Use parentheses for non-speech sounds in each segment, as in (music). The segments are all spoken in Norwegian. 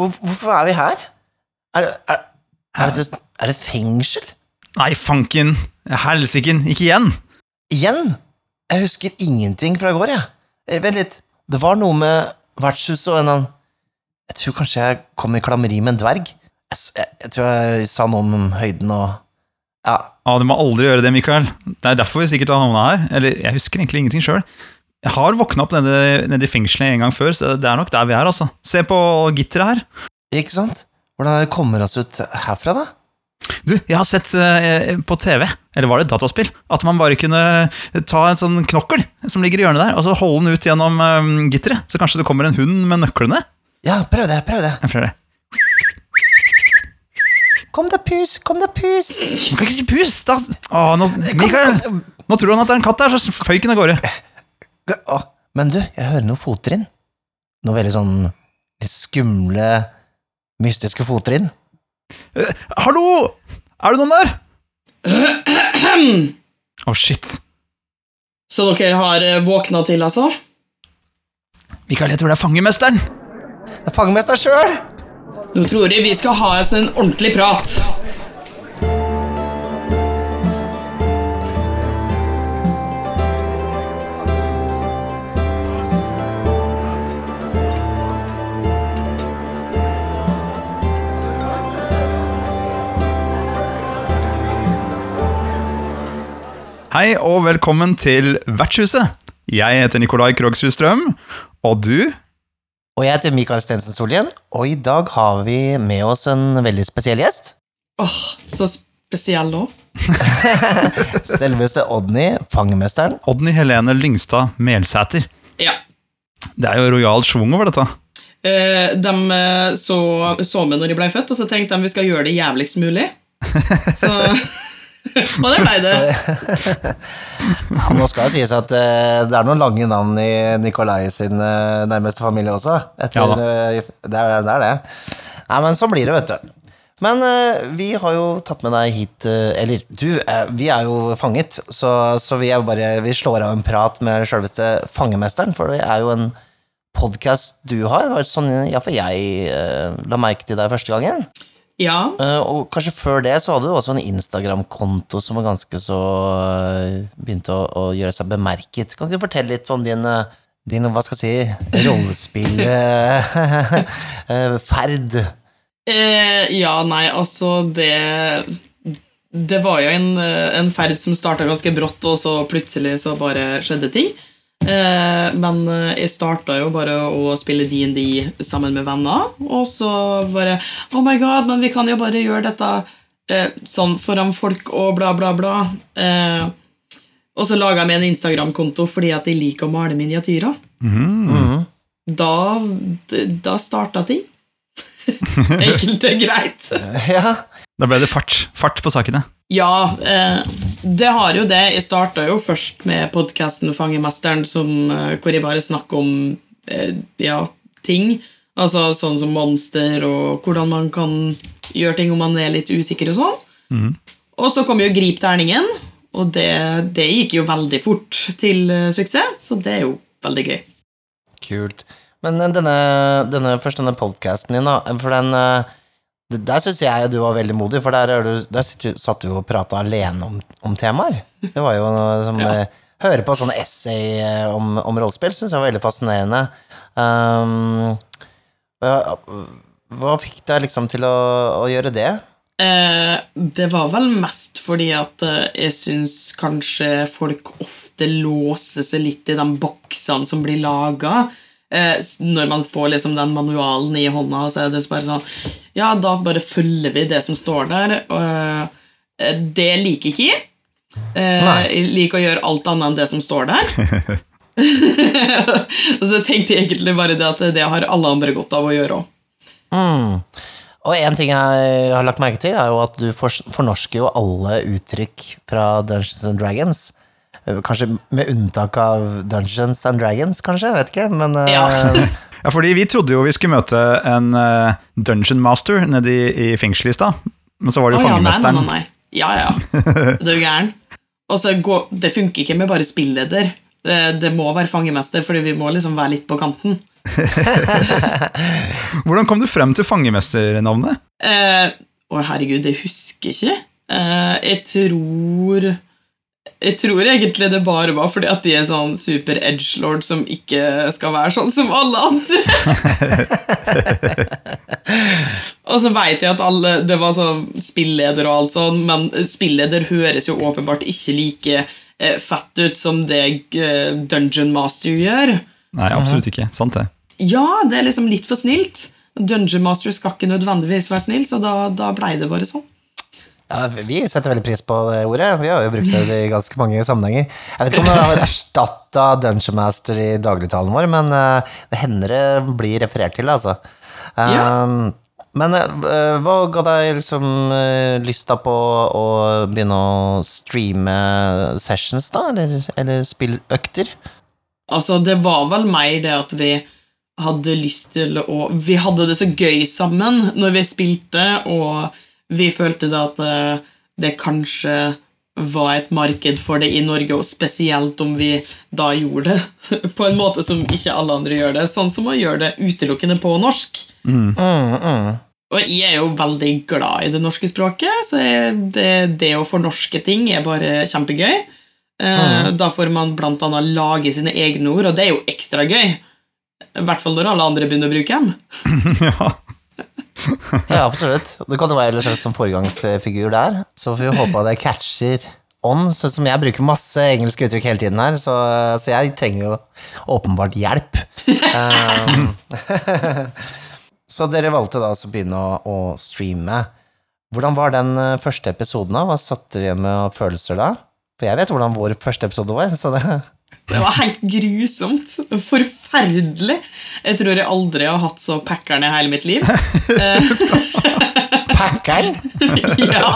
Hvor, hvorfor er vi her? Er, er, er, det, er det fengsel? Nei, fanken. Helsiken. Ikke igjen. Igjen? Jeg husker ingenting fra i går, jeg. Ja. Vent litt. Det var noe med vertshuset og en annen Jeg tror kanskje jeg kom i klammeri med en dverg. Jeg, jeg, jeg tror jeg sa noe om høyden og Ja, Ja, Du må aldri gjøre det, Mikael. Det er derfor vi sikkert har havna her. Eller, jeg husker egentlig ingenting sjøl. Jeg har våkna opp nede, nede i fengselet en gang før, så det er nok der vi er, altså. Se på gitteret her. ikke sant? Hvordan kommer det vi oss ut herfra, da? Du, jeg har sett eh, på TV, eller var det et dataspill, at man bare kunne ta en sånn knokkel som ligger i hjørnet der, og så holde den ut gjennom eh, gitteret. Så kanskje det kommer en hund med nøklene? Ja, prøv det, prøv det. Jeg prøver det. Kom da, pus, kom da, pus. Du kan ikke si pus! Da. Åh, nå, Mikael, nå tror han at det er en katt der, så føyk den av gårde. Å, men du, jeg hører noen fottrinn. Noe veldig sånn litt skumle, mystiske fottrinn. Eh, hallo! Er det noen der? (clears throat) Å, shit. Så dere har eh, våkna til, altså? Mikael, jeg tror det er fangemesteren. Det er fangemesteren sjøl! Nå tror jeg vi skal ha oss en ordentlig prat. Hei og velkommen til Vertshuset. Jeg heter Nikolai Krogshus Strøm, og du Og jeg heter Mikael Stensen Solhjell, og i dag har vi med oss en veldig spesiell gjest. Åh, så spesiell nå. (laughs) Selveste Odny, fangemesteren. Odny Helene Lyngstad Melsæter. Ja. Det er jo rojal schwung over dette. Eh, de eh, så, så meg når de ble født, og så tenkte de vi skal gjøre det jævligst mulig. (laughs) Så (laughs) Og det blei det. (laughs) Ja, nå skal det sies at uh, det er noen lange navn i Nikolai sin uh, nærmeste familie også. Etter, Ja uh, det, er, det er det. Nei, men sånn blir det, vet du. Men vi har jo tatt med deg hit Eller du, vi er jo fanget, så, så vi, er bare, vi slår av en prat med selveste fangemesteren, for det er jo en podkast du har. Det var sånn iallfall jeg eh, la merke til deg første gangen. Ja. Eh, og kanskje før det så hadde du også en Instagram-konto som var ganske så eh, begynte å, å gjøre seg bemerket. Kan du fortelle litt om din, eh, din hva skal jeg si, rollespillferd? (laughs) Eh, ja, nei, altså det Det var jo en, en ferd som starta ganske brått, og så plutselig så bare skjedde ting. Eh, men eh, jeg starta jo bare å spille DND sammen med venner, og så bare Oh my god, men vi kan jo bare gjøre dette eh, sånn foran folk og bla, bla, bla. Eh, og så laga jeg meg en Instagram-konto fordi at jeg liker å male miniatyrer. Mhm. Da, da starta ting. (laughs) Enkelt og greit. Ja. Da ble det fart, fart på sakene. Ja, eh, det har jo det. Jeg starta jo først med podkasten Fangemesteren, som, eh, hvor jeg bare snakker om eh, ja, ting. Altså sånn som monster, og hvordan man kan gjøre ting om man er litt usikker og sånn. Og så kom jo Grip terningen, og det, det gikk jo veldig fort til eh, suksess, så det er jo veldig gøy. Kult. Men denne, denne, først denne podcasten din, da, for den det- Der syns jeg du var veldig modig, for der, er du, der satt du og prata alene om, om temaer. Det var jo noe som Ja. eh, Høre på sånne essay eh, om, om rollespill syns jeg var veldig fascinerende. Um, hva, hva fikk deg liksom til å, å gjøre det? Eh, det var vel mest fordi at eh, jeg syns kanskje folk ofte låser seg litt i de boksene som blir laga. Eh, når man får liksom den manualen i hånda, så er det så bare sånn Ja, da bare følger vi det som står der. Og, eh, det liker ikke jeg. Eh, jeg liker å gjøre alt annet enn det som står der. (laughs) og så tenkte jeg egentlig bare det at det har alle andre godt av å gjøre òg. Mm. Og en ting jeg har lagt merke til, er jo at du fornorsker jo alle uttrykk fra Dungeons and Dragons. Eh, Kanskje med unntak av Dungeons and Dragons, kanskje? Jeg vet ikke, men eh, Ja. (laughs) Ja, fordi vi trodde jo vi skulle møte en eh, dungeon master nede i, i fengselet i stad. Men så var det jo Å, ja, nei, fangemesteren. Nei, nei. Ja, ja. (laughs) Det er jo gæren. Og så gå- det funker ikke med bare spilleder. Det, det må være fangemester, fordi vi må liksom være litt på kanten. (laughs) Hvordan kom du frem til fangemesternavnet? Eh, å, herregud, jeg husker ikke. Eh, jeg tror Jeg tror egentlig det bare var fordi at de er sånn super edgelord som ikke skal være sånn som alle andre. (laughs) og så veit jeg at alle Det var sånn spilleder og alt sånn, men spilleder høres jo åpenbart ikke like eh, fett ut som det eh, Dungeon Master gjør. Nei, absolutt ikke. Sant det. Ja, det er liksom litt for snilt. Dungeon Master skal ikke nødvendigvis være snill, så da, da blei det bare sånn. Ja, vi setter veldig pris på det ordet. Vi har jo brukt det i ganske mange sammenhenger. Jeg vet ikke om det har erstatta Dungeon Master i dagligtalen vår, men eh, det hender det blir referert til, altså. Ja. Um, men eh, hva ga deg liksom uh, lysta på å begynne å streame sessions, da? Eller, eller spilløkter? Altså, det var vel mer det at vi hadde lyst til å Vi hadde det så gøy sammen når vi spilte, og vi følte da at eh, det kanskje var et marked for det i Norge, og spesielt om vi da gjorde det (laughs) på en måte som ikke alle andre gjør det, sånn som å gjøre det utelukkende på norsk. Mm, mm. Og jeg er jo veldig glad i det norske språket, så det, det å fornorske ting er bare kjempegøy. Eh, Da får man blant annet lage sine egne ord, og det er jo ekstra gøy. I hvert fall når alle andre begynner å bruke dem. (laughs) ja. Ja, absolutt. Du kan jo være en slags som foregangsfigur der, så får vi håpe at det catcher on. Sånn som jeg bruker masse engelske uttrykk hele tiden her, så, så jeg trenger jo åpenbart hjelp. (laughs) Um, (laughs) så dere valgte da å begynne å, å streame. Hvordan var den eh, første episoden da? Hva satte dere igjen med følelser da? For jeg vet hvordan vår første episode var, så det Det var helt grusomt. Forferdelig. Jeg tror jeg aldri har hatt så packeren i hele mitt liv. (laughs) (laughs) Packeren? ja.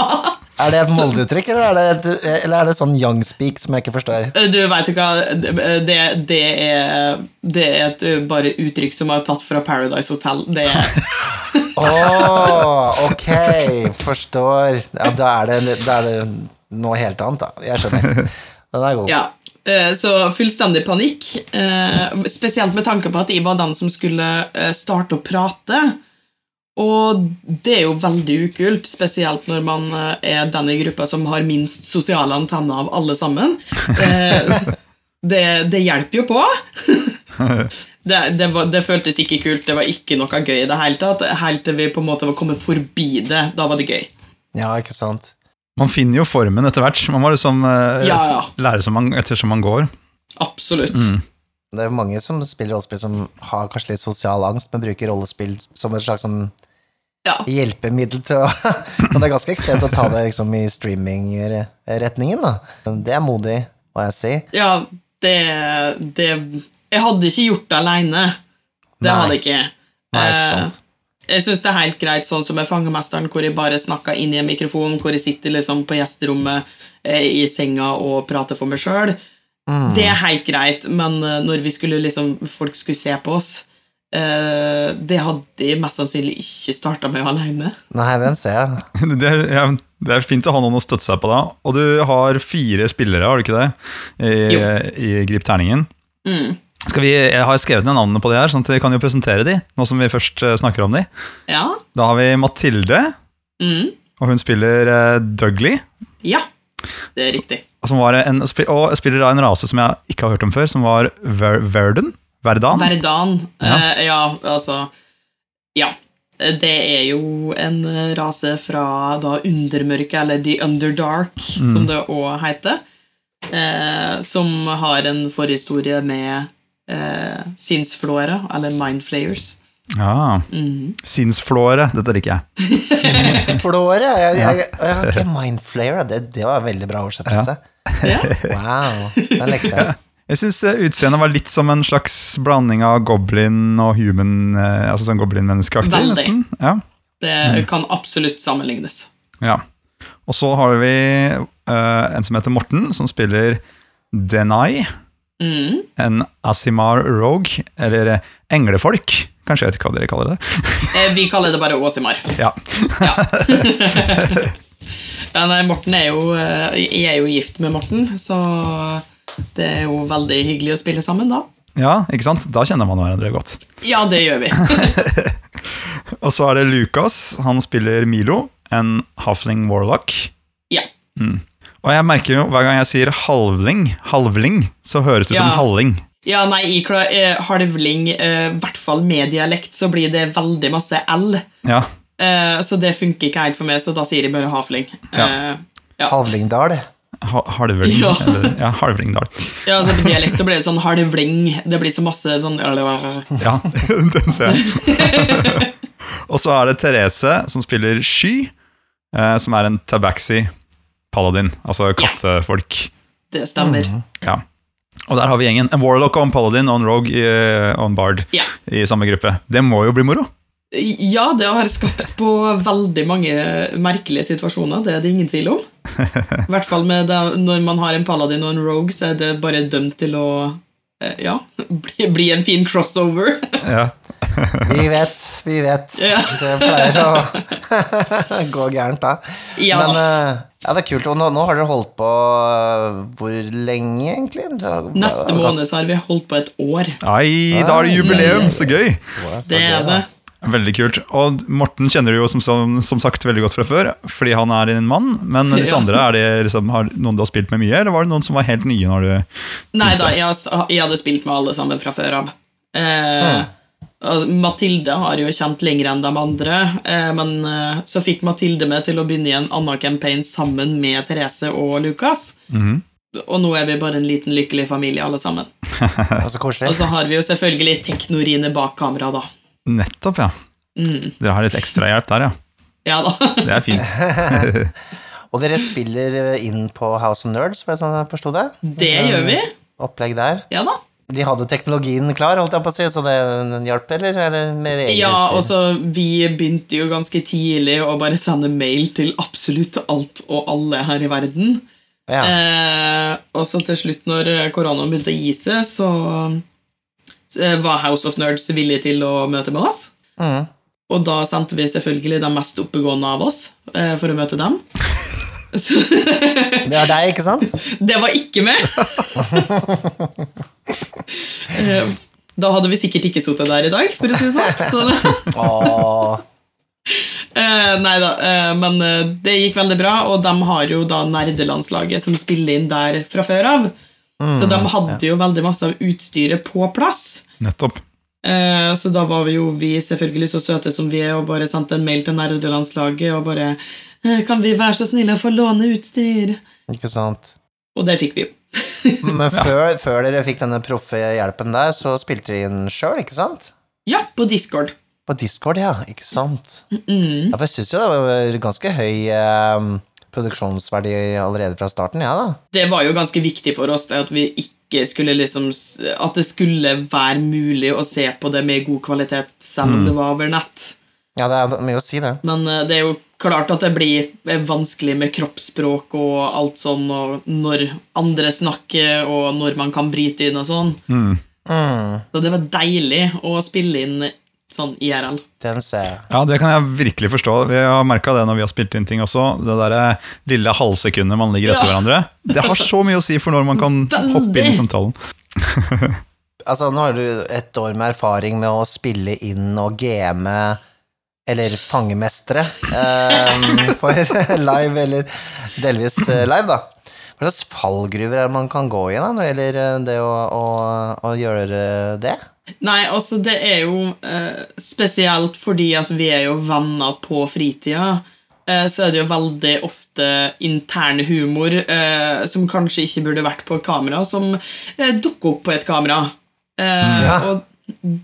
Er det et Molde-uttrykk, eller, er det eller er det sånn young speak som jeg ikke forstår? Du veit jo hva det, det, er, det er et uh, bare uttrykk som er tatt fra Paradise Hotel. Det er (laughs) Åh, ok, forstår. Ja, da er, det, da er det noe helt annet, da. Jeg skjønner. Den er god. Ja, eh, så fullstendig panikk. eh, Spesielt med tanke på at jeg var den som skulle eh, starte å prate. Og det er jo veldig ukult, spesielt når man eh, er den i gruppa som har minst sosiale antenner av alle sammen. Eh, Det, det hjelper jo på. (laughs) Det, det, var, det føltes ikke kult, det var ikke noe gøy i det hele tatt. Helt til vi på en måte var kommet forbi det. Da var det gøy. Ja, ikke sant. Man finner jo formen etter hvert. Man må liksom eh, Ja, ja. lære som man, ettersom man går. Absolutt. Det er mange som spiller rollespill som har kanskje litt sosial angst, men bruker rollespill som et slags sånn Ja. hjelpemiddel til å (laughs) Men det er ganske ekstremt å ta det liksom i streaming-retningen, da. Men Det er modig, må jeg si. Ja, det, det Jeg hadde ikke gjort det aleine. Det Nei. hadde jeg ikke. Nei, ikke Eh, sant. Jeg syns det er helt greit sånn som med Fangemesteren, hvor jeg bare snakker inn i en mikrofon, hvor jeg sitter liksom på gjesterommet eh, i senga og prater for meg sjøl. Mm. Det er helt greit, men eh, når vi skulle liksom folk skulle se på oss eh, Det hadde jeg mest sannsynlig ikke starta med alene. Nei, den ser jeg. (laughs) Det er, ja, det er fint å ha noen å støtte seg på da. Og du har fire spillere, har du ikke det? I, i Grip terningen. Mm. Skal vi, jeg har skrevet ned navnene på de her, sånn at vi kan jo presentere de, nå som vi først eh, snakker om de. Ja. Da har vi Mathilde, Mm. og hun spiller eh, Dougley. Ja. Det er riktig. Som var en, og spiller da en rase som jeg ikke har hørt om før, som var Ver, Verden. Verdan. Verdan. Ja. Uh, ja, altså Ja. Det er jo en rase fra da Undermørket, eller The Underdark, som det òg heter. Eh, som har en forhistorie med eh, sinnsflåere, eller mindflayers. Ja. Sinnsflåre, dette liker jeg. Sinnsflåre? Jeg, jeg, jeg har ikke Mindflayer. Det, det var en veldig bra oversettelse. Ja. Wow, den likte jeg. (laughs) Jeg syns utseendet var litt som en slags blanding av goblin og human, eh, altså sånn goblin-menneskeaktig. Nesten. Ja. Det kan absolutt sammenlignes. Ja. Og så har vi uh, en som heter Morten, som spiller Denai. Mm. En Asimar Rogue, eller eh, englefolk. Kanskje jeg vet ikke hva dere kaller det. (laughs) Eh, vi kaller det bare Åsimar. Ja. (laughs) Ja, nei, Morten er jo eh, Jeg er jo gift med Morten, så Det er jo veldig hyggelig å spille sammen da. Ja, ikke sant? Da kjenner man hverandre godt. Ja, det gjør vi. (laughs) Og så er det Lucas. Han spiller Milo, en halfling warlock. Ja. Og jeg merker jo hver gang jeg sier halvling, halvling, så høres det ut Ja. som halling. Ja, nei, i eh, halvling, eh, i hvert fall med dialekt, så blir det veldig masse L. Ja, Eh, så det funker ikke helt for meg, så da sier jeg bare havling. Ja. Eh, ja. Havlingdal. ha halvling. Ja. Eller, ja, halvlingdal. ja, altså På dialekt så blir det sånn halvling. Det blir så masse sånn Ja, (laughs) den ser jeg. (laughs) Og så er det Therese som spiller Sky, eh, som er en tabaxi paladin, altså kattefolk. Det stemmer. Ja. Og der har vi gjengen. En warlock og en paladin og en rogue i, og en bard Ja. i samme gruppe. Det må jo bli moro. Ja, det har skapt på veldig mange merkelige situasjoner, det er det ingen tvil om. (laughs) I hvert fall med det, når man har en paladin og en rogue, så er det bare dømt til å eh, ja, bli, bli en fin crossover. Ja. Vi vet, vi vet. Ja. Det pleier å (laughs) gå gærent da. Ja. Men eh, ja, det er kult. Og nå, nå har dere holdt på eh, hvor lenge, egentlig? Det var- Neste måned så har vi holdt på et år. Ai, da er det jubileum! Så gøy! Det er det. Veldig kult. Og Morten kjenner du jo som, som, som sagt veldig godt fra før, fordi han er din mann. Men disse Ja. andre, er det liksom, har noen du har spilt med mye, eller var det noen som var helt nye når du Nei da, jeg, jeg hadde spilt med alle sammen fra før av. Eh, ah. Mathilde har jo kjent lenger enn de andre, eh, men eh, så fikk Mathilde meg til å begynne i en annen campaign sammen med Therese og Lukas. Og nå er vi bare en liten lykkelig familie, alle sammen. (laughs) Og så så har vi jo selvfølgelig Teknorine bak kamera, da. Nettopp, ja. Dere har litt ekstrahjelp der, ja. Ja da. Det er fint. (laughs) Og dere spiller inn på House of Nerds, det sånn jeg forsto det? Det gjør vi. Opplegg der. Ja da. De hadde teknologien klar, holdt jeg på å si, så det den hjalp, eller? eller Ja, og så Vi begynte jo ganske tidlig å bare sende mail til absolutt alt og alle her i verden. Ja. Eh, og så til slutt, når koronaen begynte å gi seg, så eh, var House of Nerds villig til å møte med oss. Mm. Og da sendte vi selvfølgelig de mest oppegående av oss eh, for å møte dem. (laughs) Så Det var deg, ikke sant? (laughs) det var ikke meg! Eh, da hadde vi sikkert ikke sittet der i dag, for å si det sånn. Så. (laughs) Eh, nei da, eh, men eh, det gikk veldig bra, og de har jo da nerdelandslaget som spiller inn der fra før av. så de hadde jo veldig masse av utstyret på plass. Nettopp. Eh, så da var vi jo vi selvfølgelig så søte som vi er, og bare sendte en mail til nerdelandslaget og bare eh, Kan vi være så snille å få låne utstyr? Ikke sant. Og det fikk vi jo. (laughs) Men før, før dere fikk denne proffe hjelpen der, så spilte dere inn sjøl, ikke sant? Ja, på Discord. På Discord, ja. Ikke sant? Mm. Ja, for jeg syns jo det var ganske høy eh, produksjonsverdi allerede fra starten, ja da. Det var jo ganske viktig for oss det at vi ikke skulle liksom At det skulle være mulig å se på det med god kvalitet, selv om det var over nett. Ja, det er mye å si, det. Men eh, det er jo klart at det blir eh, vanskelig med kroppsspråk og alt sånn, og når andre snakker, og når man kan bryte inn og sånn. Mm, Så det var deilig å spille inn sånn IRL. den ser jeg. Ja, det kan jeg virkelig forstå. Vi har merka det når vi har spilt inn ting også. Det der lille halvsekundet man ligger etter Ja. hverandre. Det har så mye å si for når man kan (laughs) Veldig. hoppe inn i samtalen. (laughs) Altså, nå har du et år med erfaring med å spille inn og game eller fangemestere um, (laughs) for live, eller delvis eh, live, da. Hva slags fallgruver er det man kan gå i da, når det gjelder eh, det å, å, å gjøre det? Nei, altså, det er jo eh, spesielt fordi at vi er jo venner på fritida. Eh, så er det jo veldig ofte intern humor eh, som kanskje ikke burde vært på et kamera, som eh, dukker opp på et kamera. Eh, Ja. Og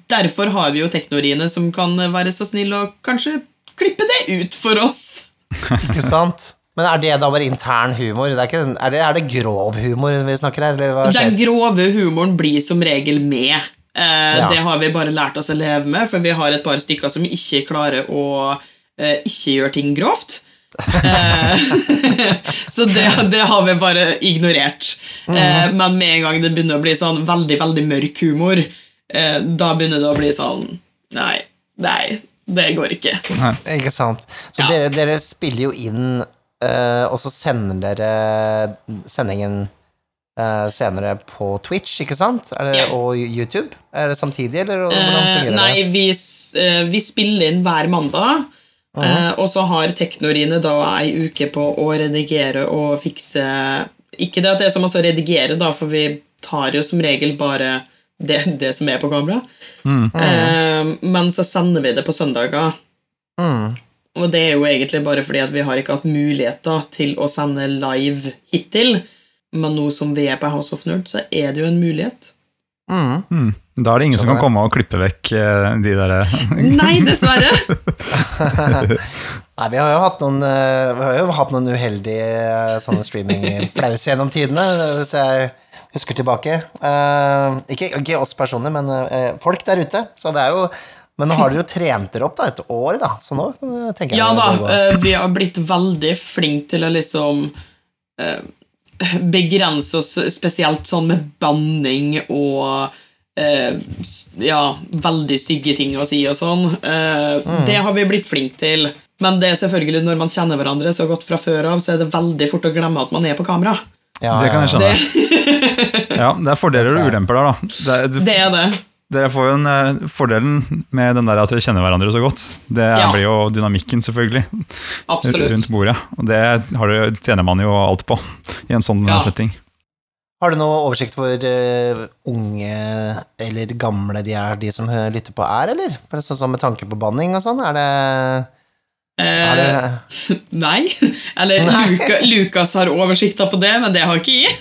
derfor har vi jo teknoriene som kan være så snill og kanskje klippe det ut for oss. (laughs) Ikke sant? Men er det da bare intern humor? Det er, ikke, er, det, er det grov humor vi snakker her, eller hva Den grove humoren blir som regel med. Eh, Ja. Det har vi bare lært oss å leve med, for vi har et par stykker som ikke klarer å eh, ikke gjøre ting grovt. Eh, (laughs) så det, det har vi bare ignorert. Eh, men med en gang det begynner å bli sånn veldig veldig mørk humor, eh, da begynner det å bli sånn Nei, nei, det går ikke. Ikke sant? Så Ja. dere, dere spiller jo inn, og så sender dere sendingen eh, senere på Twitch, ikke sant? Er det, Ja. Og YouTube? Er det samtidig, eller hvordan Eh, fungerer nei, det? vi, eh, vi spiller inn hver mandag, eh, og så har Teknorine da ei uke på å redigere og fikse Ikke det at det er så masse å redigere, da, for vi tar jo som regel bare det, det som er på kamera. Eh, men så sender vi det på søndager. Mm. Og det er jo egentlig bare fordi at vi har ikke hatt muligheter til å sende live hittil. Men nå som vi er på House of Nerd, så er det jo en mulighet. Mm. Mm. Da er det ingen som kan komme og klippe vekk eh, de der (laughs) Nei, dessverre! (laughs) Nei, vi har jo hatt noen, eh, vi har jo hatt noen uheldige eh, sånne streaming-flaus gjennom tidene, hvis jeg husker tilbake. Uh, ikke, ikke oss personlig, men uh, folk der ute. Så det er jo Men nå har dere jo trent dere opp da, et år, da, så nå tenker jeg Ja da, eh, vi har blitt veldig flinke til å liksom eh, begrense oss spesielt sånn med banning og eh, ja, veldig stygge ting å si og sånn. Eh, Det har vi blitt flinke til. Men det er selvfølgelig når man kjenner hverandre så godt fra før av, så er det veldig fort å glemme at man er på kamera. Ja, Det kan jeg skjønne. Det. Ja, det er fordeler og (laughs) ulemper der, da. Det, er- Det er det. Dere får jo en eh, Fordelen med den der at dere kjenner hverandre så godt, det Ja. blir jo dynamikken, selvfølgelig, Absolutt. rundt bordet. Og det har dere- tjener man jo alt på i en sånn Ja. setting. Har du noe oversikt hvor eh, unge eller gamle de er, de som lytter på, er, eller? For det er sånn som Med tanke på banning og sånn, er det, er det Eh, (laughs) nei. Eller Luka, Lukas har oversikta på det, men det har ikke jeg.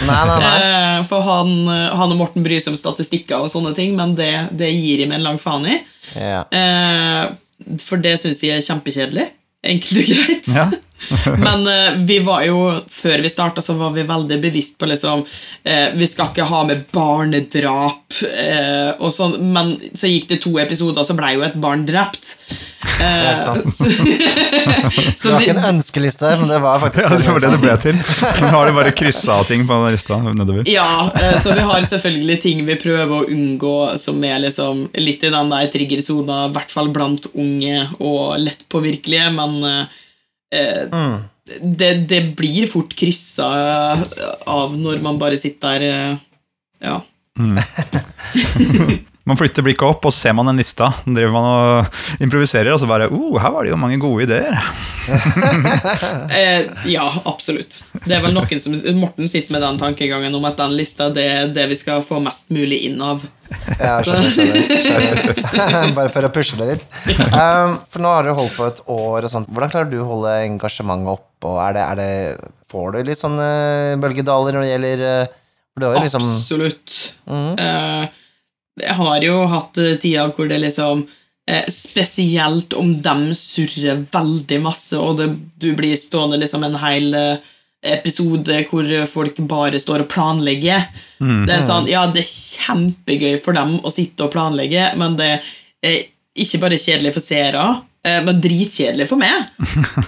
Nei, nei, nei. Eh, For han, han og Morten bryr seg om statistikker og sånne ting, men det, det gir jeg meg en lang faen i. Ja. Eh, For det syns jeg er kjempekjedelig. Enkelt og greit. Ja. (laughs) (laughs) Men eh, vi var jo, før vi starta, så var vi veldig bevisst på liksom eh, Vi skal ikke ha med barnedrap eh, og sånn, men så gikk det to episoder, så blei jo et barn drept. Eh, (laughs) så, Det var ikke en ønskeliste, men det var faktisk (laughs) Ja, det var det det ble til. Nå har de bare kryssa av ting på den lista nedover. ja, eh, så vi har selvfølgelig ting vi prøver å unngå som er liksom litt i den der triggersona, i hvert fall blant unge og lett påvirkelige, men eh, Mm. det, det blir fort kryssa av når man bare sitter der eh, Ja. (laughs) Man flytter blikket opp, og så ser man en lista. Driver man og improviserer, og så bare oh, her var det jo mange gode ideer. (laughs) Eh, ja, absolutt. Det er vel noen som Morten sitter med den tankegangen om at den lista det er det vi skal få mest mulig inn av. Ja, skjønner. (laughs) Bare for å pushe det litt. Um, for nå har du holdt på et år og sånt. Hvordan klarer du å holde engasjementet opp? Er det, er det, får du litt sånne bølgedaler når det gjelder uh, jo liksom Absolutt. Eh, jeg har jo hatt eh, tider hvor det liksom eh, Spesielt om dem surrer veldig masse, og det, du blir stående liksom en hel eh, episode hvor folk bare står og planlegger. Det er sånn, ja, det er kjempegøy for dem å sitte og planlegge, men det er ikke bare kjedelig for seere, eh, men dritkjedelig for meg. (laughs)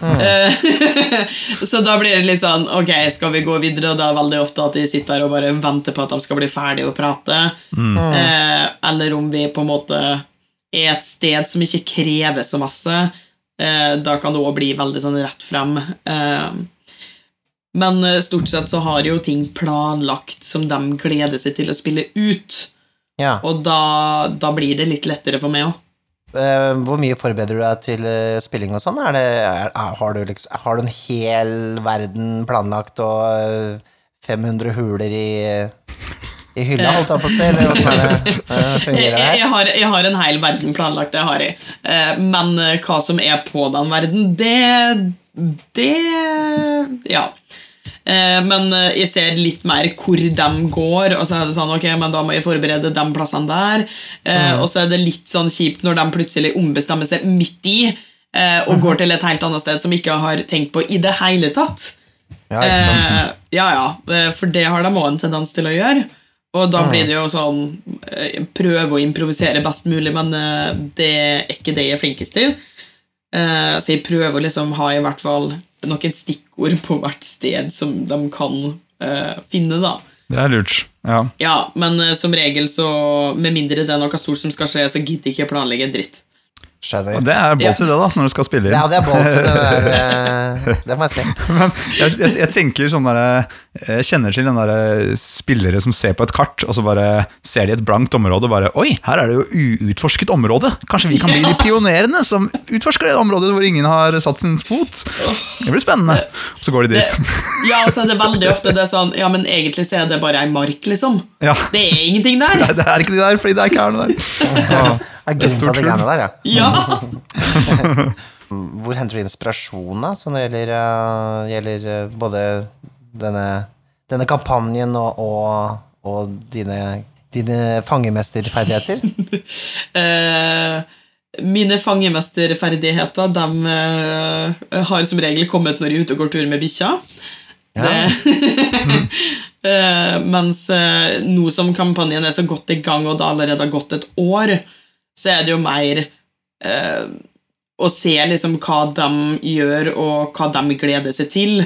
Eh, (laughs) så da blir det litt sånn Ok, skal vi gå videre? Og da er det veldig ofte at de sitter her og bare venter på at de skal bli ferdige å prate. Mm. eller om vi på en måte er et sted som ikke krever så masse. Eh, da kan det òg bli veldig sånn rett frem. Eh, men eh, stort sett så har jo ting planlagt som de gleder seg til å spille ut. Ja. Og da, da blir det litt lettere for meg òg. Eh, hvor mye forbereder du deg til eh, spilling og sånn? Har, liksom, har du en hel verden planlagt og eh, 500 huler i, i hylla, holdt jeg på å si? Eller åssen er det eh, jeg, har, jeg har en hel verden planlagt, det har jeg. Eh, Men eh, hva som er på den verden, det Det Ja. Eh, Men eh, jeg ser litt mer hvor de går, og så er det sånn, ok, men da må jeg forberede de plassene der. Mm. Og så er det litt sånn kjipt når de plutselig ombestemmer seg midt i eh, og går til et helt annet sted som ikke har tenkt på i det hele tatt. Ja? Eh, ja, ja, eh, for det har de òg en tendens til å gjøre. Og da blir det jo sånn eh, Prøve å improvisere best mulig, men eh, det er ikke det jeg er flinkest til. Eh, Så jeg prøver å liksom ha i hvert fall noen stikkord på hvert sted som de kan uh, finne, da. Det er lurt. Ja. Ja, men uh, som regel så Med mindre det er noe stort som skal skje, så gidder jeg ikke jeg planlegge en dritt. Skjønner. Og det er ballsy, det, da, når du skal spille inn. Ja, det er ballsy, det (laughs) eh, Det må jeg si. Men jeg, jeg, jeg tenker sånn derre Jeg kjenner til den der eh, spillere som ser på et kart, og så bare ser de et blankt område og bare Oi, her er det jo uutforsket område! Kanskje vi kan bli de (laughs) pionerene som utforsker det området hvor ingen har satt sin fot? Det blir spennende. Så går de Det, dit. ja, og så er det veldig ofte det er sånn Ja, men egentlig så er det bare ei mark, liksom. Ja. Det er ingenting der. Nei, det er ikke det der, fordi det er ikke her noe der. Jeg er grunnen til at det greiene der, ja. (laughs) Ja. (laughs) Hvor henter du inspirasjon, da? Så når det gjelder, eh, gjelder eh, både denne, denne kampanjen og, og, og dine, dine fangemesterferdigheter? (laughs) Eh, mine fangemesterferdigheter de, uh, har som regel kommet når jeg er ute og går tur med bikkja. Det- uh, (laughs) mens uh, nå som kampanjen er så godt i gang, og det allerede har gått et år, så er det jo mer å se liksom hva de gjør, og hva de gleder seg til.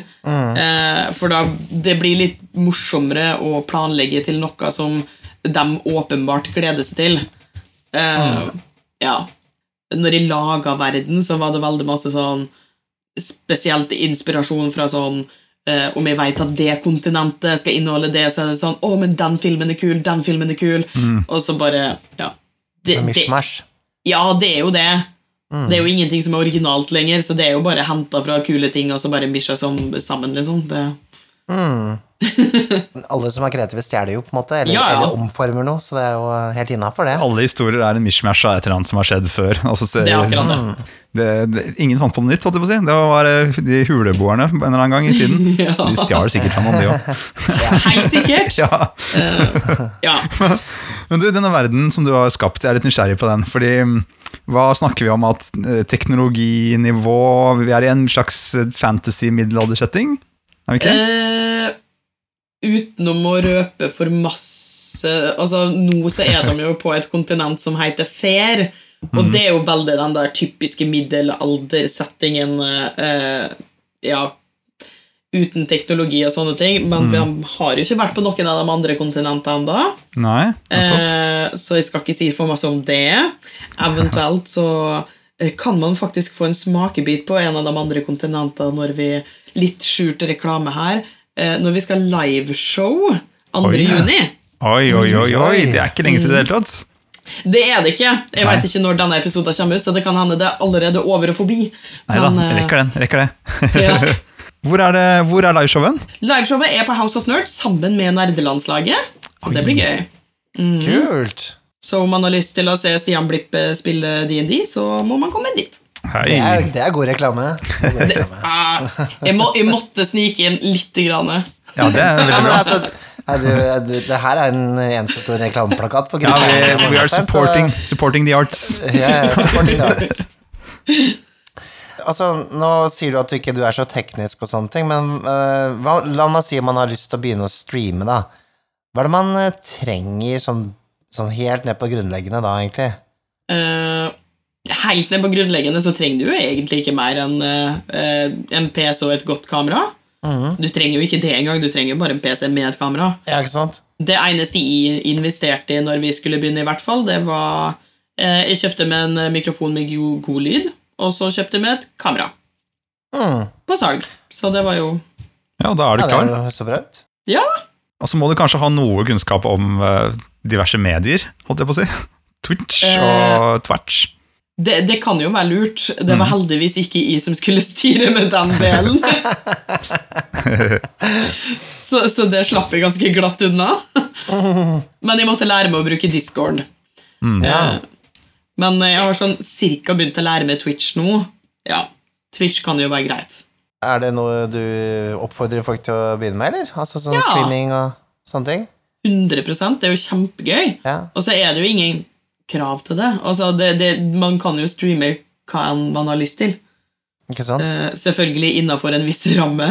Eh, for da det blir litt morsommere å planlegge til noe som de åpenbart gleder seg til. Eh, Ja. Når jeg laga verden, så var det veldig masse sånn Spesielt inspirasjon fra sånn eh, Om jeg vet at det kontinentet skal inneholde det, så er det sånn Å, men den filmen er kul, den filmen er kul. Og så bare Ja. Det, Så det, ja, det er jo det. Det er jo ingenting som er originalt lenger, så det er jo bare henta fra kule ting og så bare misja sammen, liksom. Det, (laughs) Alle som er kreative, stjeler jo, på en måte, eller, Ja, ja. eller omformer noe, så det er jo helt innafor, det. Alle historier er en mishmash av et eller annet som har skjedd før. (laughs) Altså, så- det er akkurat det. det, det, ingen fant på noe nytt, holdt jeg på å si. Det var de huleboerne en eller annen gang i tiden. (laughs) Ja. De stjal sikkert fra noen, de òg. Helt sikkert. Ja. Uh, ja. Men du, denne verden som du har skapt, jeg er litt nysgjerrig på den. Fordi mm, hva snakker vi om at eh, teknologinivå Vi er i en slags eh, fantasy-middelaldersetting? Er vi ikke? Eh, utenom å røpe for masse Altså, nå så er de jo på et kontinent som heter Fair, og det er jo veldig den der typiske middelaldersettingen eh, Ja, uten teknologi og sånne ting, men vi har jo ikke vært på noen av de andre kontinentene ennå. Nei? Eh, så jeg skal ikke si for masse om det. Eventuelt så eh, kan man faktisk få en smakebit på en av de andre kontinentene når vi Litt skjult reklame her. eh, når vi skal liveshow 2. Oi. juni. Oi, oi, oi, oi, det er ikke lenge siden i det hele tatt. Det er det ikke. Jeg veit ikke når denne episoden kommer ut, så det kan hende det er allerede over og forbi. Nei da, eh, rekker den. rekker det. ja. (laughs) Hvor er, det, hvor er liveshowen? Liveshowet er på House of Nerds sammen med nerdelandslaget, så det blir gøy. Kult! Så om man har lyst til å se Stian Blipp eh, spille D&D, så må man komme dit. Hei. Det er, det er god reklame. Er god reklame. (laughs) Ah, jeg, må, jeg måtte snike inn lite grann. Ja, det er veldig bra. altså, du, du, det her er en eneste stor reklameplakat på Ja, vi, we, we are supporting, supporting the arts. Ja, supporting the arts. (laughs) Altså, nå sier du at du ikke du er så teknisk og sånne ting, men uh, hva, la meg si om man har lyst til å begynne å streame, da. Hva er det man uh, trenger sånn, sånn helt ned på grunnleggende da, egentlig? Uh, helt ned på grunnleggende så trenger du jo egentlig ikke mer enn en PC og et godt kamera. Du trenger jo ikke det engang, du trenger jo bare en PC med et kamera. Ja, ikke sant? Det eneste jeg investerte i når vi skulle begynne, i hvert fall, det var Jeg kjøpte meg en mikrofon med go- god lyd, og så kjøpte med et kamera Mm. på salg. Så det var jo Ja, da er du Ja, det klar. høres så bra. Ja! Og så må du kanskje ha noe kunnskap om eh, diverse medier, holdt jeg på å si. (laughs) Twitch og Twatch. Det, det kan jo være lurt. Det var heldigvis ikke jeg som skulle styre med den delen. (laughs) så, så det slapp jeg ganske glatt unna. (laughs) Men jeg måtte lære meg å bruke Discord. Ja. Men jeg har sånn cirka begynt å lære med Twitch nå. Ja, Twitch kan jo være greit. Er det noe du oppfordrer folk til å begynne med, eller? Altså sånn Ja. streaming og sånne ting? 100 Det er jo kjempegøy. Ja. Og så er det jo ingen krav til det. Altså, det, det man kan jo streame hva man har lyst til. Ikke sant? Eh, selvfølgelig innafor en viss ramme.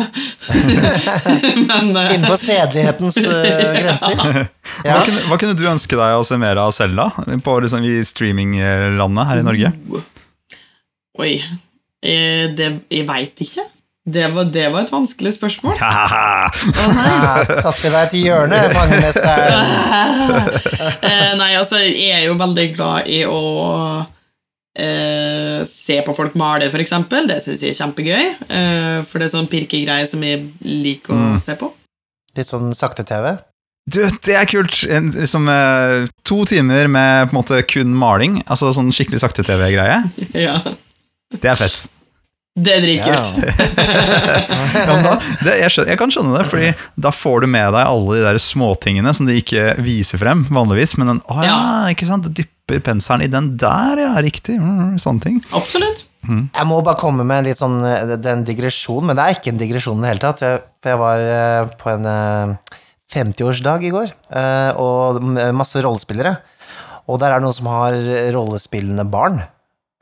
(laughs) Men eh, Innenfor sedelighetens uh, (laughs) grenser. Hva, Ja. kunne, hva kunne du ønske deg å se mer av Selda på liksom, i streaminglandet her i Norge? Oi. Eh, det, jeg veit ikke. Det var, det var et vanskelig spørsmål. Å nei. Ja, satt vi deg til hjørne, fangemesteren. (laughs) Eh, nei, altså, jeg er jo veldig glad i å eh, se på folk male, for eksempel. Det syns jeg er kjempegøy. Eh, for det er sånn pirkegreier som jeg liker å se på. Litt sånn sakte-TV. Du, det er kult! En, liksom, eh, to timer med på en måte kun maling, altså sånn skikkelig sakte-TV-greie. (laughs) Ja. Det er fett. Det er dritkult. Ja, (laughs) ja, jeg, jeg kan skjønne det, Fordi da får du med deg alle de der småtingene som de ikke viser frem vanligvis. Men den, å ja, ikke sant, dypper penselen i den der, ja, riktig. Mm, sånne ting. Absolutt. Jeg må bare komme med litt sånn eh, det er en digresjon, men det er ikke en digresjon i det hele tatt. For jeg var eh, på en eh, 50-årsdag i går, eh, og masse rollespillere. Og der er det noen som har rollespillende barn.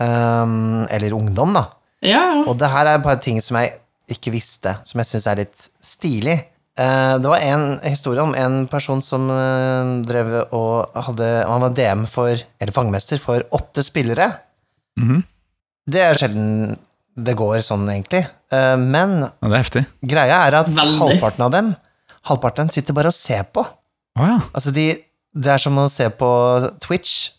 eh, Eller ungdom, da. Ja, ja. Og det her er et par ting som jeg ikke visste, som jeg syns er litt stilig. Eh, Det var en historie om en person som eh, drev og hadde Han var DM for, eller fangemester for åtte spillere. Mhm. Det er sjelden det går sånn, egentlig. Eh, Men Ja, det er greia er at Veldig. halvparten av dem Halvparten sitter bare og ser på. Oh, ja. Altså, de, det er som å se på Twitch,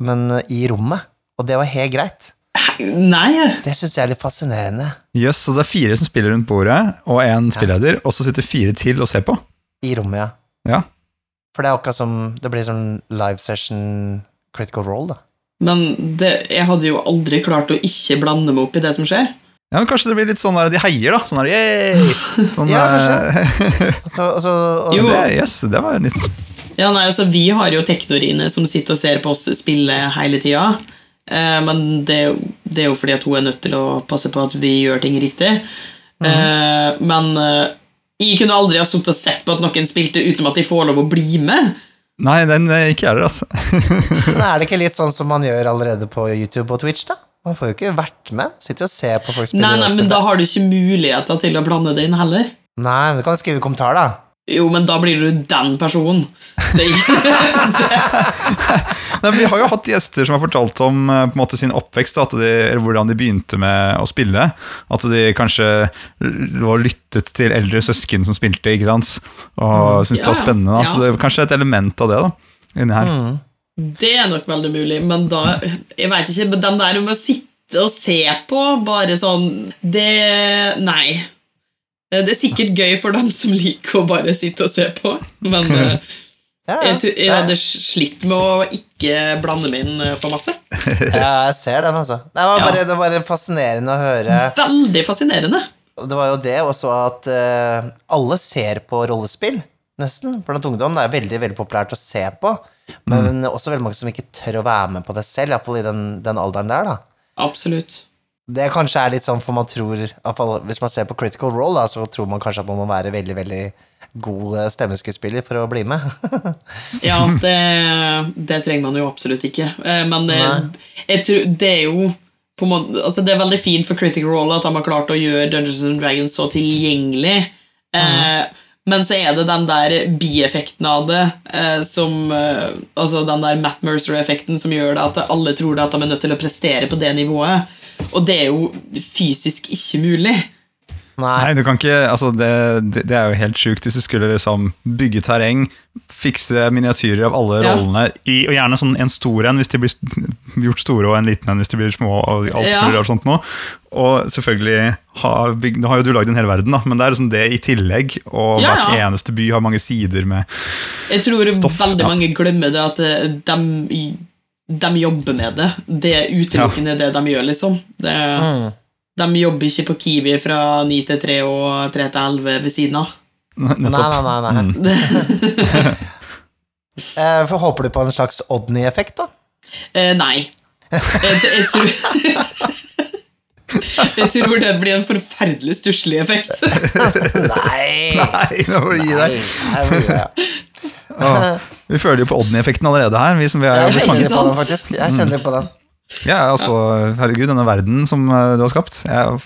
men i rommet. Og det var helt greit. Nei, Det syns jeg er litt fascinerende. Jøss, så det er fire som spiller rundt bordet, og én spilleder, og så sitter fire til og ser på? I rommet, ja. Ja. For det er akkurat som Det blir sånn live session critical role, da. men det, jeg hadde jo aldri klart å ikke blande meg opp i det som skjer. Ja, men Kanskje det blir litt sånn der de heier, da. Sånn der, yay! Sånn, (laughs) Ja, eh, Altså, altså, og, Jo. det, yes, det var litt Ja, nei, altså Vi har jo teknorine som sitter og ser på oss spille hele tida. Eh, men det, det er jo fordi at hun er nødt til å passe på at vi gjør ting riktig. Eh, men eh, jeg kunne aldri ha sittet og sett på at noen spilte uten at de får lov å bli med. Nei, den er ikke jeg heller, altså. (laughs) Men er det ikke litt sånn som man gjør allerede på YouTube og Twitch, da? Man får jo ikke vært med. Sitter og ser på folk spille. Nei, nei, men da har du ikke muligheter til å blande det inn heller. Nei, men du kan skrive kommentar, da. Jo, men da blir du den personen. Det, (laughs) (laughs) Nei, Vi har jo hatt gjester som har fortalt om eh, på en måte sin oppvekst, da, at de, eller hvordan de begynte med å spille. At de kanskje var lyttet til eldre søsken som spilte, ikke sant? og syntes det var spennende. Ja. Så det er kanskje et element av det da, inni her. det er nok veldig mulig, men da Jeg veit ikke, men den der med å sitte og se på, bare sånn Det Nei. Det er sikkert gøy for dem som liker å bare sitte og se på, men (laughs) eh, Ja, jeg, jeg hadde slitt med å ikke blande meg inn eh, for masse. (laughs) ja jeg ser den, altså. Det var bare, det var bare fascinerende å høre. Veldig fascinerende. Det var jo det også at uh, alle ser på rollespill, nesten, blant ungdom. Det er veldig veldig populært å se på, men også veldig mange som ikke tør å være med på det selv, iallfall i den, den alderen der, da. Absolutt. Det kanskje er litt sånn for man tror Hvis man ser på Critical Role, da, så tror man kanskje at man må være veldig veldig god eh, stemmeskuespiller for å bli med. (laughs) Ja, det, det trenger man jo absolutt ikke. Eh, Men det, jeg tror det er jo måte, altså Det er veldig fint for Critical Role at de har klart å gjøre Dungeons and Dragons så tilgjengelig. Eh, men så er det den der bieffekten av det, eh, som eh, Altså den der Matt Mercer-effekten som gjør det at alle tror at de er nødt til å prestere på det nivået. Og det er jo fysisk ikke mulig. Nei. Nei, du kan ikke, altså det, det, det er jo helt sjukt hvis du skulle liksom bygge terreng, fikse miniatyrer av alle Ja. rollene, i, og gjerne sånn en stor en hvis de blir gjort store, og en liten en hvis de blir små. og alt Ja. og sånt nå. Og selvfølgelig, ha, bygg, nå har jo du lagd en hel verden, da, men det er liksom det i tillegg, og Ja, hvert eneste by har mange sider med stoff. Jeg tror Stoff, veldig ja. mange glemmer det at eh, de, de jobber med det. Det er utelukkende det de gjør, liksom. Det, Mm. De jobber ikke på Kiwi fra 9 til 3 og 3 til 11 ved siden av. (laughs) Nei, nei, nei. nei. Mm. (laughs) (laughs) Eh, for håper du på en slags Odny-effekt, da? Eh, nei. Jeg, jeg tror Jeg tror det blir en forferdelig stusslig effekt. Nei! Nei, nå må du gi deg. Nei? Åh, (laughs) vi føler jo på Odny-effekten allerede her. Vi som vi er Jeg kjenner på den, faktisk. Jeg kjenner på den. Ja, altså, herregud, denne verden som eh, du har skapt. Jeg,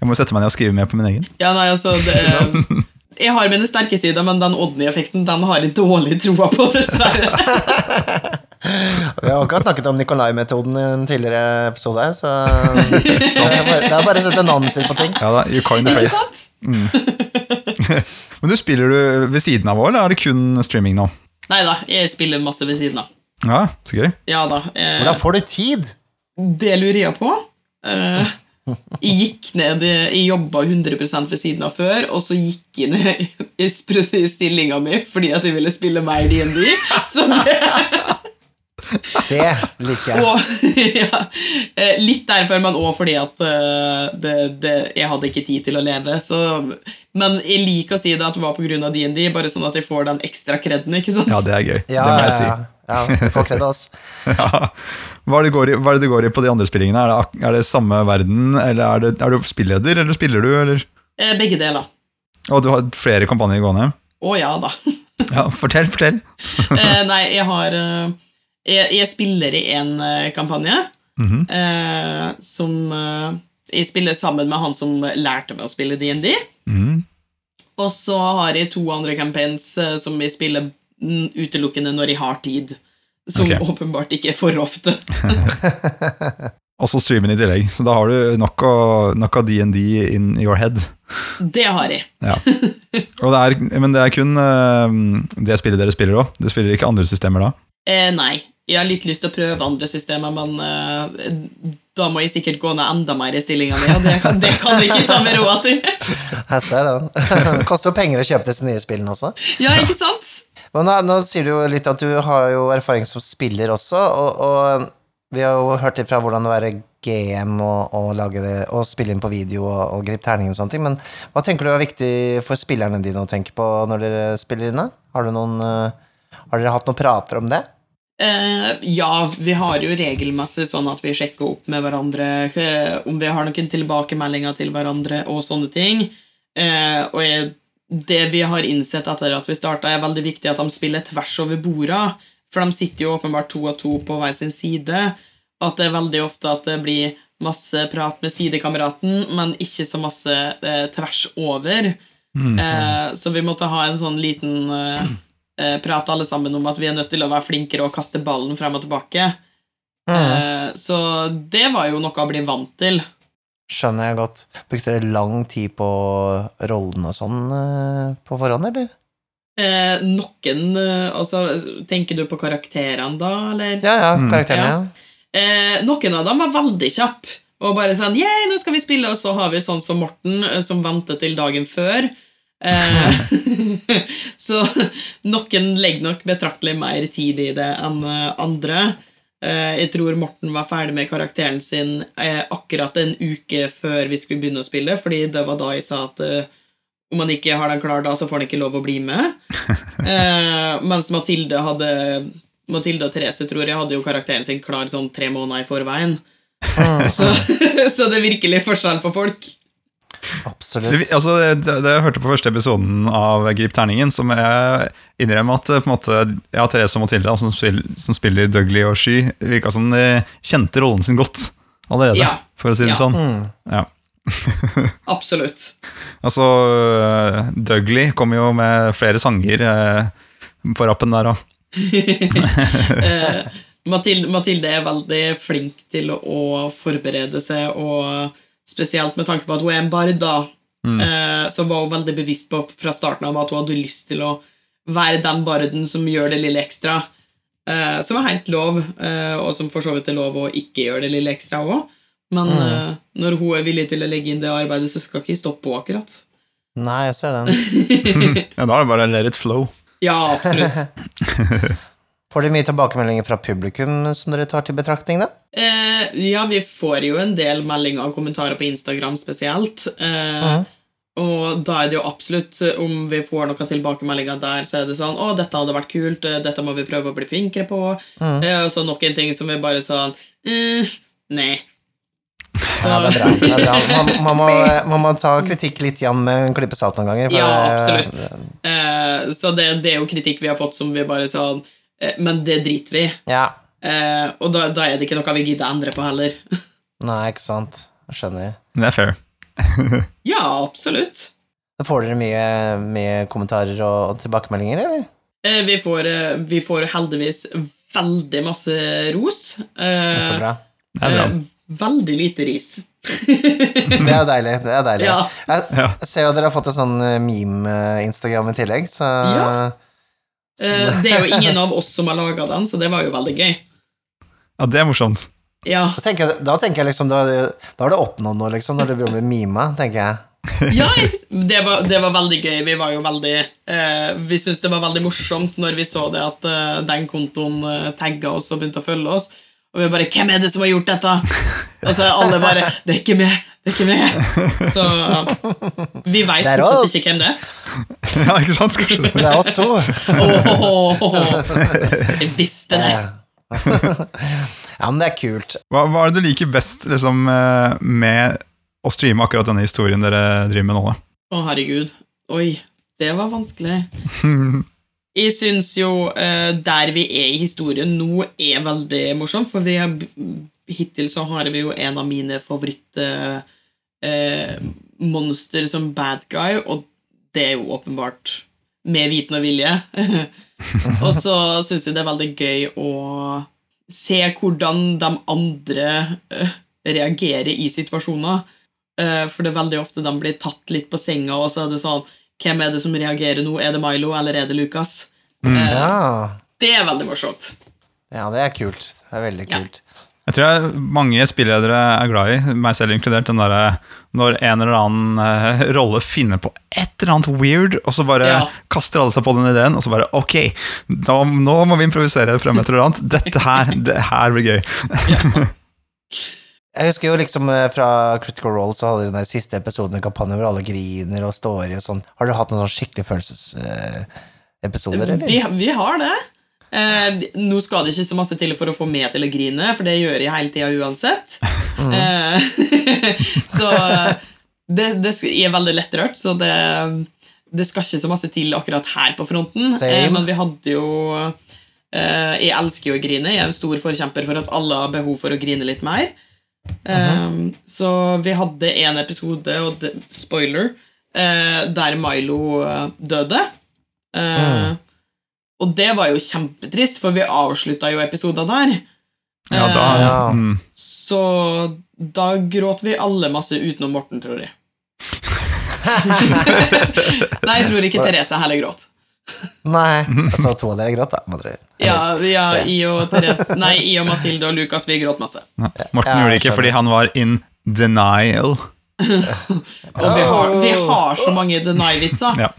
jeg må sette meg ned og skrive mer på min egen. Ja, nei, altså det, (laughs) Jeg har mine sterke sider, men den Odny-effekten Den har jeg dårlig troa på, dessverre. (laughs) Vi har ikke snakket om Nikolai-metoden i en tidligere episode her, så, så det er bare- å sette navnet sitt på ting. Ja da, you coin the Ikke face. sant? Men du spiller du ved siden av òg, eller er det kun streaming nå? Nei da, jeg spiller masse ved siden av. Ja, så gøy. Ja da. Eh, Hvordan får du tid? det lurer jeg på. Eh, Jeg gikk ned Jeg jobba 100 ved siden av før, og så gikk jeg ned i stillinga mi fordi at jeg ville spille mer DND. Så det Det liker jeg. og, (laughs) ja, eh, Litt derfor, men òg fordi at eh, det, det, jeg hadde ikke tid til å leve. Så, men jeg liker å si det at det var pga. DND, bare sånn at jeg får den ekstra kreden. ikke sant? Ja, det er gøy. Ja, det må jeg si. ja. ja, du får kred av oss. (laughs) Ja. Hva, er det går hva er det det går i på de andre spillingene? Er det, er det samme verden, eller er, det, er du spilleder, eller spiller du, eller? Eh, Begge deler. Og du har flere kampanjer gående? Å ja da. (laughs) Ja, fortell, fortell. Eh, nei, jeg har jeg, jeg spiller i en eh, kampanje -hmm. eh, som eh, Jeg spiller sammen med han som lærte meg å spille DND. Mm. Og så har jeg to andre campaigns eh, som jeg spiller mm, utelukkende når jeg har tid. Som okay. åpenbart ikke er for ofte. (laughs) Og så streamen i tillegg. Så da har du nok av DND in your head. Det har jeg. Ja. Og det er, men det er kun det spillet dere spiller òg? Det spiller ikke andre systemer da? Eh, nei. Jeg har litt lyst til å prøve andre systemer, men uh, da må jeg sikkert gå ned enda mer i stillinga mi, og det kan, det kan jeg ikke ta med råd til. (laughs) Jeg ser den. (laughs) Koster jo penger å kjøpe disse nye spillene også. Ja, ikke sant? (laughs) Men nå, nå sier du jo litt at du har jo erfaring som spiller også, og, og vi har jo hørt litt fra hvordan det er å være GM og, og, lage det, og spille inn på video og, og gripe terninger og sånne ting, men hva tenker du er viktig for spillerne dine å tenke på når dere spiller inne? Har, du noen, eh, har dere hatt noen prater om det? Eh, ja, vi har jo regelmessig sånn at vi sjekker opp med hverandre uh, om vi har noen tilbakemeldinger til hverandre og sånne ting. Uh, og jeg, det vi har innsett etter at vi starta, er veldig viktig at de spiller tvers over borda. For de sitter jo åpenbart to og to på hver sin side. At det er veldig ofte at det blir masse prat med sidekameraten, men ikke så masse tvers over. Eh, så vi måtte ha en sånn liten eh, eh, alle sammen om at vi er nødt til å være flinkere og kaste ballen frem og tilbake. Eh, så det var jo noe å bli vant til. Skjønner jeg godt. Brukte dere lang tid på rollen og sånn eh, på forhånd, eller? Eh, noen Altså, tenker du på karakterene da, eller? Ja, ja, Mm. karakterene. Ja. Ja. Eh, noen av dem var veldig kjappe. Og bare sånn Yeah, nå skal vi spille! Og så har vi sånn som Morten, som venter til dagen før. Eh, (laughs) så noen legger nok betraktelig mer tid i det enn eh, andre. Eh, jeg tror Morten var ferdig med karakteren sin eh, akkurat en uke før vi skulle begynne å spille, fordi det var da jeg sa at om han ikke har den klar da, så får han ikke lov å bli med. (laughs) Mens Mathilde hadde Mathilde og Therese tror jeg hadde jo karakteren sin klar sånn tre måneder i forveien. Så, (laughs) så det er virkelig forskjell på folk. Absolutt. Det, altså, det, det jeg hørte på første episoden av Grip terningen, som jeg innrømmer at på en måte, ja, Therese og Mathilde, som, spiller, som spiller Dougley og Sky, virka som de kjente rollen sin godt allerede, Ja. for å si det Ja. sånn. Mm. Ja. (laughs) Absolutt. Altså, Dougley kom jo med flere sanger eh, på rappen der òg. (laughs) (laughs) Eh, Mathilde, Mathilde er veldig flink til å forberede seg, og spesielt med tanke på at hun er en bard, da, eh, så var hun veldig bevisst på fra starten av at hun hadde lyst til å være den barden som gjør det lille ekstra. Eh, som er helt lov, eh, og som for så vidt er lov å ikke gjøre det lille ekstra òg. Men mm. når hun er villig til å legge inn det arbeidet, så skal ikke stoppe henne akkurat. Nei, jeg ser den. (laughs) (laughs) Ja, da er det bare let it flow. Ja, absolutt. (laughs) Får dere mye tilbakemeldinger fra publikum som dere tar til betraktning, da? Eh, ja, vi får jo en del meldinger og kommentarer på Instagram spesielt. Eh, Og da er det jo absolutt, om vi får noen tilbakemeldinger der, så er det sånn 'Å, dette hadde vært kult. eh, Dette må vi prøve å bli flinkere på.' Eh, og så noen ting som vi bare sånn eh, Nei. Så, Ja, det er bra. Det er bra. Man, man, må, man må ta kritikk litt igjen med en klype salt noen ganger. Ja, absolutt. Eh, så det, det er jo kritikk vi har fått som vi bare sånn Men det driter vi i. Ja. Eh, og da, da er det ikke noe vi gidder å endre på heller. (laughs) Nei, ikke sant. Jeg skjønner. Det er fair. (laughs) ja, absolutt. Da får dere mye, mye kommentarer og, og tilbakemeldinger, eller? Eh, vi, får, eh, vi får heldigvis veldig masse ros. Eh, Så bra. Det er bra. eh, veldig lite ris. (laughs) Det er deilig. det er deilig. Ja. Jeg, jeg ser jo at dere har fått en sånn eh, meme-instagram i tillegg, så Ja. Eh, det er jo ingen av oss som har laga den, så det var jo veldig gøy. Ja, det er morsomt. Ja, Da tenker, jeg, da tenker jeg liksom Da, da har du oppnådd noe, liksom, når det blir mima, tenker jeg. (laughs) ja det, var, det var veldig gøy. Vi var jo veldig eh, Vi syntes det var veldig morsomt når vi så det at eh, den kontoen eh, tagga oss og begynte å følge oss. Og vi bare 'Hvem er det som har gjort dette?' (laughs) Og så er alle bare 'Det er ikke meg! Det er ikke meg!' Så vi veit fortsatt ikke hvem det er. (laughs) Ja, ikke sant? Kanskje det. Det er oss to. Åh, jeg visste det. (laughs) Ja, men det er kult. Hva, hva er det du liker best liksom, eh, med å streame akkurat denne historien dere driver med nå? da? Å, herregud. Oi, det var vanskelig. (laughs) Jeg syns jo eh, der vi er i historien nå, er veldig morsomt, for vi har, hittil så har vi jo en av mine favorittmonster eh, monster som bad guy, og det er jo åpenbart med viten og vilje. (laughs) og så syns jeg det er veldig gøy å se hvordan de andre eh, reagerer i situasjoner. Eh, for det er veldig ofte de blir tatt litt på senga, og så er det sånn Hvem er det som reagerer nå? Er det Milo, eller er det Lucas? Eh, Ja. det er veldig morsomt. ja, det er kult. Det er veldig kult. Jeg tror jeg mange spilledere er glad i, meg selv inkludert, den derre når en eller annen eh, rolle finner på et eller annet weird, og så bare Ja. kaster alle seg på den ideen, og så bare ok, da, nå må vi improvisere frem et eller annet. Dette her, det her blir gøy. (laughs) Jeg husker jo liksom eh, fra Critical Role så hadde de den der siste episoden en kampanje hvor alle griner og står i og sånn. Har du hatt noen sånn skikkelig følelsesepisoder, eller? Vi, vi har det. Eh, nå skal det ikke så masse til for å få meg til å grine, for det gjør jeg hele tida uansett. Eh, (laughs) så det, det er veldig lettrørt, så det, det skal ikke så masse til akkurat her på fronten. Eh, men vi hadde jo eh, Jeg elsker jo å grine. Jeg er en stor forkjemper for at alle har behov for å grine litt mer. Eh, så vi hadde en episode, og spoiler, eh, der Milo døde. Eh, Og det var jo kjempetrist, for vi avslutta jo episoden der. Ja, da, Eh, Ja. mm, Så da gråt vi alle masse utenom Morten, tror jeg. (laughs) Nei, jeg tror ikke Therese heller gråt. Nei. Så to av dere gråt, da. må Ja, ja I og Therese Nei, I og Mathilde og Lukas, vi gråt masse. Morten Ja, gjorde det ikke fordi han var in denial. (laughs) Og vi har, vi har så mange deny-vitser. Ja. (laughs)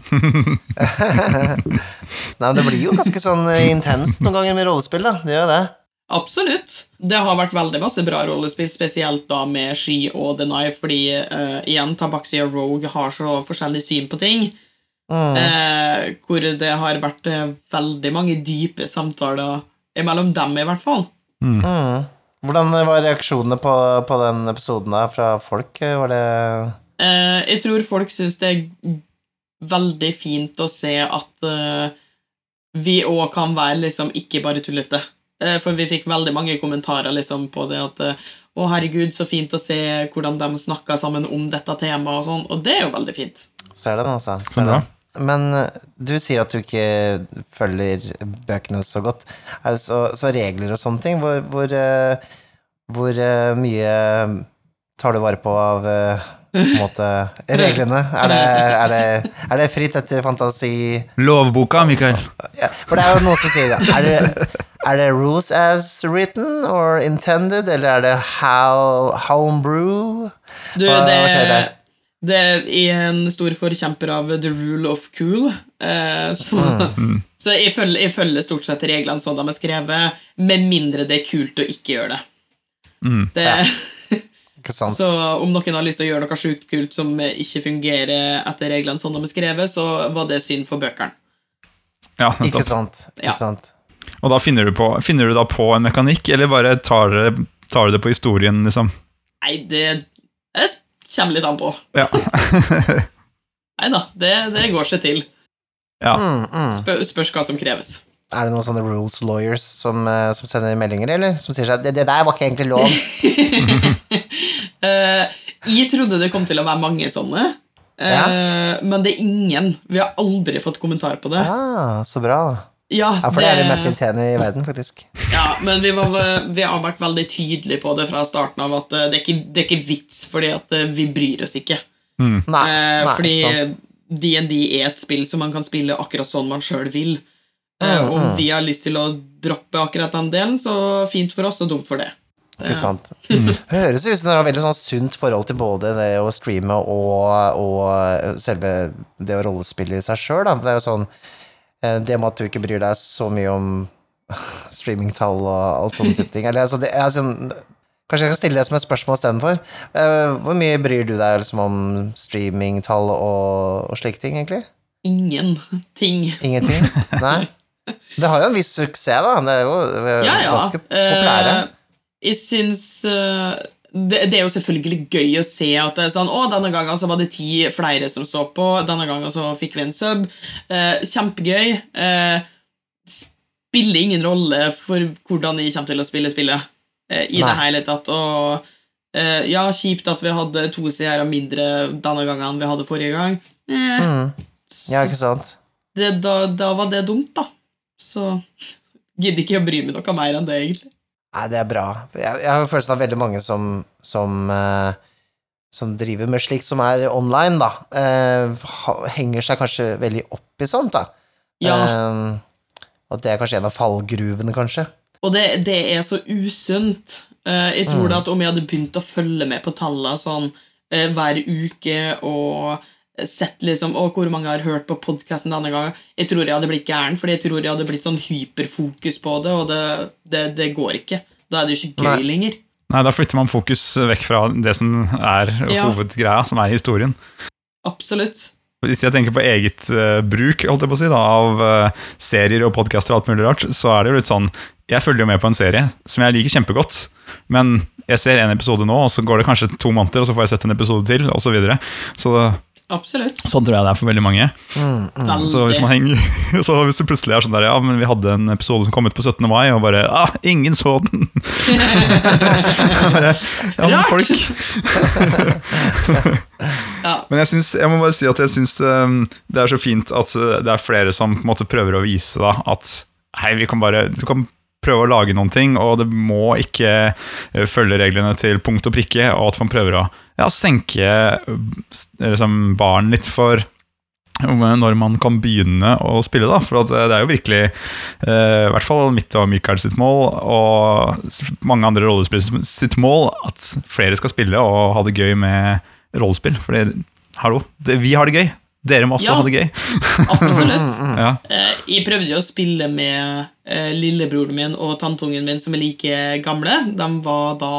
Nei, men Det blir jo ganske sånn eh, intenst noen ganger med rollespill, da. Det gjør det. Absolutt. Det har vært veldig masse bra rollespill, spesielt da med Sky og Deny, fordi uh, igjen, Tabaxi og Rogue har så forskjellig syn på ting. Eh, hvor det har vært uh, veldig mange dype samtaler mellom dem, i hvert fall. Hvordan var reaksjonene på, på den episoden da fra folk? Var det Eh, jeg tror folk syns det er veldig fint å se at uh, vi òg kan være liksom ikke bare tullete. Uh, for vi fikk veldig mange kommentarer liksom på det at uh, å, herregud, så fint å se hvordan de snakka sammen om dette temaet, og sånn, og det er jo veldig fint. Ser det, altså. Ser bra. det. Men du sier at du ikke følger bøkene så godt. Altså, så, regler og sånne ting, hvor, hvor, hvor mye tar du vare på av måte, reglene? Er det, er, det, er det fritt etter fantasi? Lovboka, Mikael. Ja, for det er jo noen som sier det. Er det, er det rules as written or intended, eller er det how, homebrew? Du, Hva- det, hva skjer der? det er en stor forkjemper av the rule of cool. Eh, så så jeg, følger, jeg følger stort sett reglene sånn de er skrevet, med mindre det er kult å ikke gjøre det. det Ja. Ikke sant? Så om noen har lyst til å gjøre noe sjukt kult som ikke fungerer etter reglene sånn de er skrevet, så var det synd for bøkene. Ja, Ikke sant? Ikke Ja. sant? Og da finner du, på, finner du da på en mekanikk, eller bare tar, tar du det på historien, liksom? Nei, det, det kommer litt an på. Ja. (laughs) (laughs) Nei da, det, det går seg til. ja. Mm, mm. Spør, spørs hva som kreves. Er det noen sånne rules lawyers som, eh, som sender meldinger, eller? Som sier seg det, det der var ikke egentlig lov. uh, (laughs) jeg trodde det kom til å være mange sånne, eh, men det er ingen. Vi har aldri fått kommentar på det. Ah, så bra. Ja, Ja, for det er det mest irriterende i verden, faktisk. Ja, men vi, var, vi har vært veldig tydelige på det fra starten av at det er ikke, det er ikke vits, fordi at vi bryr oss ikke. Nei, Eh, nei fordi. DND er et spill som man kan spille akkurat sånn man sjøl vil. Eh, Mm, om vi har lyst til å droppe akkurat den delen, så fint for oss og dumt for det. Ikke sant? (laughs) Høres ut som dere har veldig sånn sunt forhold til både det å streame og, og selve det å rollespille i seg sjøl. Det er jo sånn eh, Det med at du ikke bryr deg så mye om (laughs) streamingtall og alt sånne type ting. Eller, altså, det er sånn, kanskje jeg kan stille det som et spørsmål istedenfor. Uh, hvor mye bryr du deg liksom, om streamingtall og, og slike ting, egentlig? Ingenting. Ingenting? Nei? (laughs) Det har jo en viss suksess, da. Det er jo Ja, ja. ganske populære. Uh, jeg syns uh, det, det er jo selvfølgelig gøy å se at det er sånn Å, denne gangen så var det ti flere som så på. Denne gangen så fikk vi en sub. Uh, kjempegøy. Spiller ingen rolle for hvordan jeg kommer til å spille spillet i Nei. det hele tatt. Og ja, kjipt at vi hadde to seere mindre denne gangen enn vi hadde forrige gang. Eh, Mm. Ja, ikke sant? det, da, da var det dumt, da. Så gidder ikke å bry meg noe mer enn det, egentlig. Nei, det er bra. Jeg, jeg har følelsen av veldig mange som, som, eh, som driver med slikt som er online, da. eh, henger seg kanskje veldig opp i sånt, da. Ja. Eh, og det er kanskje en av fallgruvene, kanskje. Og det, det er så usunt. Eh, jeg tror Mm. at om jeg hadde begynt å følge med på tallene sånn eh, hver uke og sett liksom Å, hvor mange har hørt på podkasten denne gangen Jeg tror jeg hadde blitt gæren, fordi jeg tror jeg hadde blitt sånn hyperfokus på det, og det, det, det går ikke. Da er det jo ikke gøy Nei. lenger. Nei, da flytter man fokus vekk fra det som er Ja. hovedgreia, som er historien. Absolutt. Hvis jeg tenker på eget uh, bruk holdt jeg på å si, da, av uh, serier og podkaster og alt mulig rart, så er det jo litt sånn Jeg følger jo med på en serie som jeg liker kjempegodt, men jeg ser en episode nå, og så går det kanskje to måneder, og så får jeg sett en episode til, og så videre. Så Absolutt. sånn tror jeg det er for veldig mange. Veldig. Så hvis man henger (laughs) Så hvis det plutselig er sånn der Ja, men vi hadde en episode som kom ut på 17. mai, og bare Ah, ingen så den! (laughs) bare, ja, men folk (laughs) Ja. Men jeg, synes, jeg må bare si at jeg syns um, det er så fint at uh, det er flere som på en måte prøver å vise da, at hei, vi kan bare Du kan prøve å lage noen ting, og det må ikke uh, følge reglene til punkt og prikke, og at man prøver å ja, senke s- liksom, barn litt for når man kan begynne å spille, da. For uh, det er jo virkelig, uh, i hvert fall mitt og Mikael sitt mål, og mange andre rollespillere sitt mål, at flere skal spille og ha det gøy med rollespill. Fordi, hallo, det, vi har det gøy. Dere må også Ja. ha det gøy. (laughs) Absolutt. (laughs) Ja. Eh, Jeg prøvde jo å spille med eh, lillebroren min og tanteungen min, som er like gamle. De var da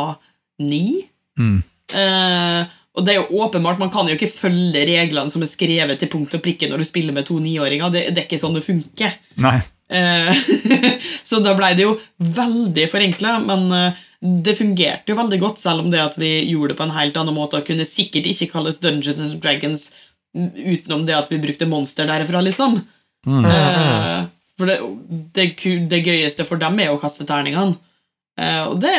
ni. Mm. Eh, og det er jo åpenbart, Man kan jo ikke følge reglene som er skrevet til punkt og prikke når du spiller med to niåringer. Det, det er ikke sånn det funker. Nei. Eh, (laughs) så da blei det jo veldig forenkla, men eh, det fungerte jo veldig godt, selv om det at vi gjorde det på en helt annen måte og kunne sikkert ikke kalles Dungeons and Dragons mm, utenom det at vi brukte monster derfra, liksom. Eh, for det, det, det gøyeste for dem er å kaste terningene. uh, og, det,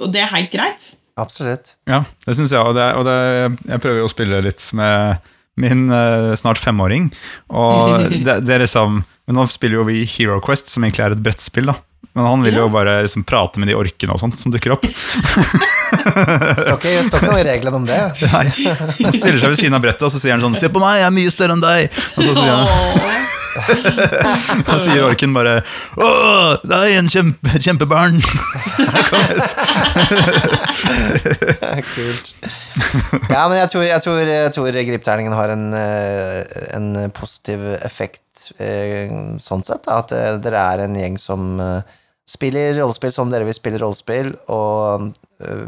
og det er helt greit. Absolutt. Ja, det syns jeg. Og, det, og det, jeg prøver jo å spille litt med min uh, snart femåring. Og (laughs) det, det er liksom Men nå spiller jo vi Hero Quest, som egentlig er et brettspill. da Men han vil jo bare liksom, prate med de orkene og sånt som dukker opp. Det (laughs) står ikke, står ikke noe i reglene om det. (laughs) Nei, Han stiller seg ved siden av brettet og så sier han sånn 'Se på meg, jeg er mye større enn deg'. Og så sier, han, (laughs) Så sier orken bare 'Å, det er en kjempe, kjempebarn'. Kult. Ja, men jeg tror, jeg tror, tror gripterningen har en, eh, en positiv effekt eh, sånn sett. Da. At eh, dere er en gjeng som spiller rollespill som dere vil spille rollespill, og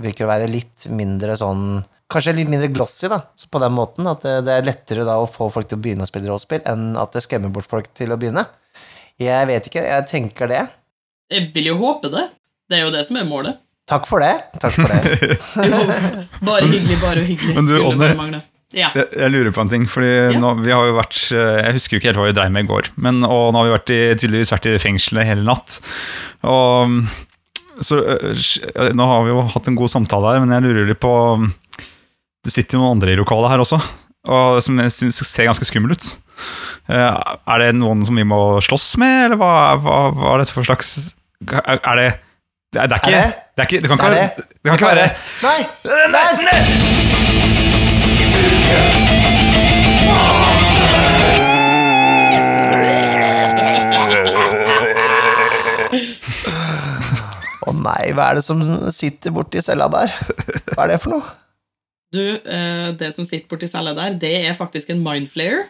virker å være litt mindre sånn Kanskje litt mindre glossy, da, så på den måten. At det, det er lettere da å få folk til å begynne å spille rollespill, enn at det skremmer bort folk til å begynne. Jeg vet ikke, jeg tenker det. Jeg vil jo håpe det. Det er jo det som er målet. Takk for det. Takk for det. (laughs) Jo, bare hyggelig, bare hyggelig. Men du, mangle. Ja. Jeg, jeg lurer på en ting, fordi Ja. nå, vi har jo vært eh, Jeg husker jo ikke helt hva vi dreiv med i går, men, og nå har vi vært i, tydeligvis vært i fengselet hele natt. Og så eh, Nå har vi jo hatt en god samtale her, men jeg lurer litt på Det sitter jo noen andre i lokalet her også, og som jeg synes ser ganske skummel ut. Eh, Er det noen som vi må slåss med, eller hva, hva, hva er dette for slags Er det det er, det er ikke Er det? det? er ikke, det kan ikke være det? Det kan ikke være Nei! Nei, nei! Å nei, hva er det som sitter borti cella der? Hva er det for noe? Du, eh, det som sitter borti cella der, det er faktisk en mindflayer.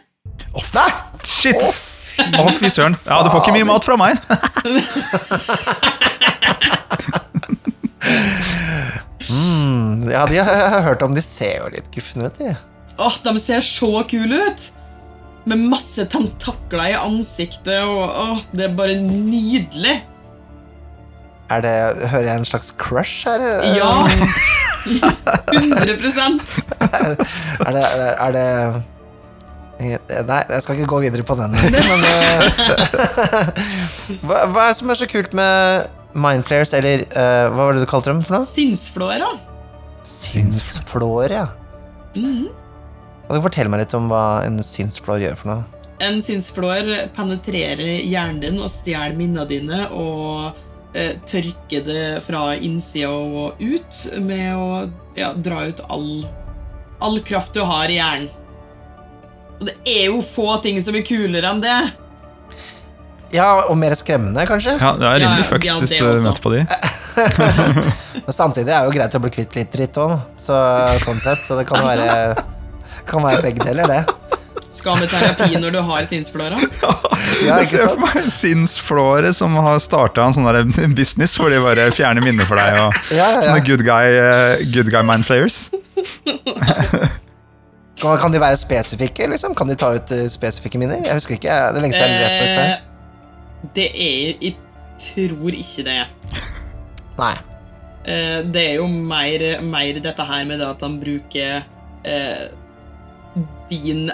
Nei! Shit! Å, fy søren. Ja, du får ikke mye mat fra meg. Ja, de har jeg har hørt om. De ser jo litt gufne ut, de. Åh, de ser så kule ut! Med masse tentakler i ansiktet, og åh, det er bare nydelig. Er det, hører jeg en slags crush her? Ja! (laughs) 100 Er det, er det, det Nei, jeg skal ikke gå videre på den. Men eh, (laughs) hva, hva er det som er så kult med mindflares, eller uh, hva var det du kalte dem for noe? Sinnsflåere. Sinnsflåere, ja. Kan du fortelle meg litt om hva en sinnsflår gjør for noe? En sinnsflår penetrerer hjernen din og stjeler minnene dine og eh, tørker det fra innsida og ut med å ja, dra ut all, all kraft du har i hjernen. Og det er jo få ting som er kulere enn det. Ja, og mer skremmende, kanskje? Ja, det er rimelig Ja, fucked ja, hvis det du møter på de. (laughs) Men samtidig er det jo greit å bli kvitt litt dritt òg, så, sånn sett. Så det kan være, kan være begge deler, det. Skal med terapi når du har sinnsflåra? (laughs) Ja, Jeg ser for meg en sinnsflåre som har starta en sånn business hvor de bare fjerner minner for deg. Og (laughs) Ja, ja, ja. Sånne good guy, eh, good guy mind flayers. (laughs) Kan, kan de være spesifikke, liksom? Kan de ta ut eh, spesifikke minner? Jeg husker ikke. Det er lenge siden jeg har lest på disse. Eh, det er Jeg tror ikke det. (laughs) Nei. Eh, det er jo mer, mer dette her med det at han bruker eh, din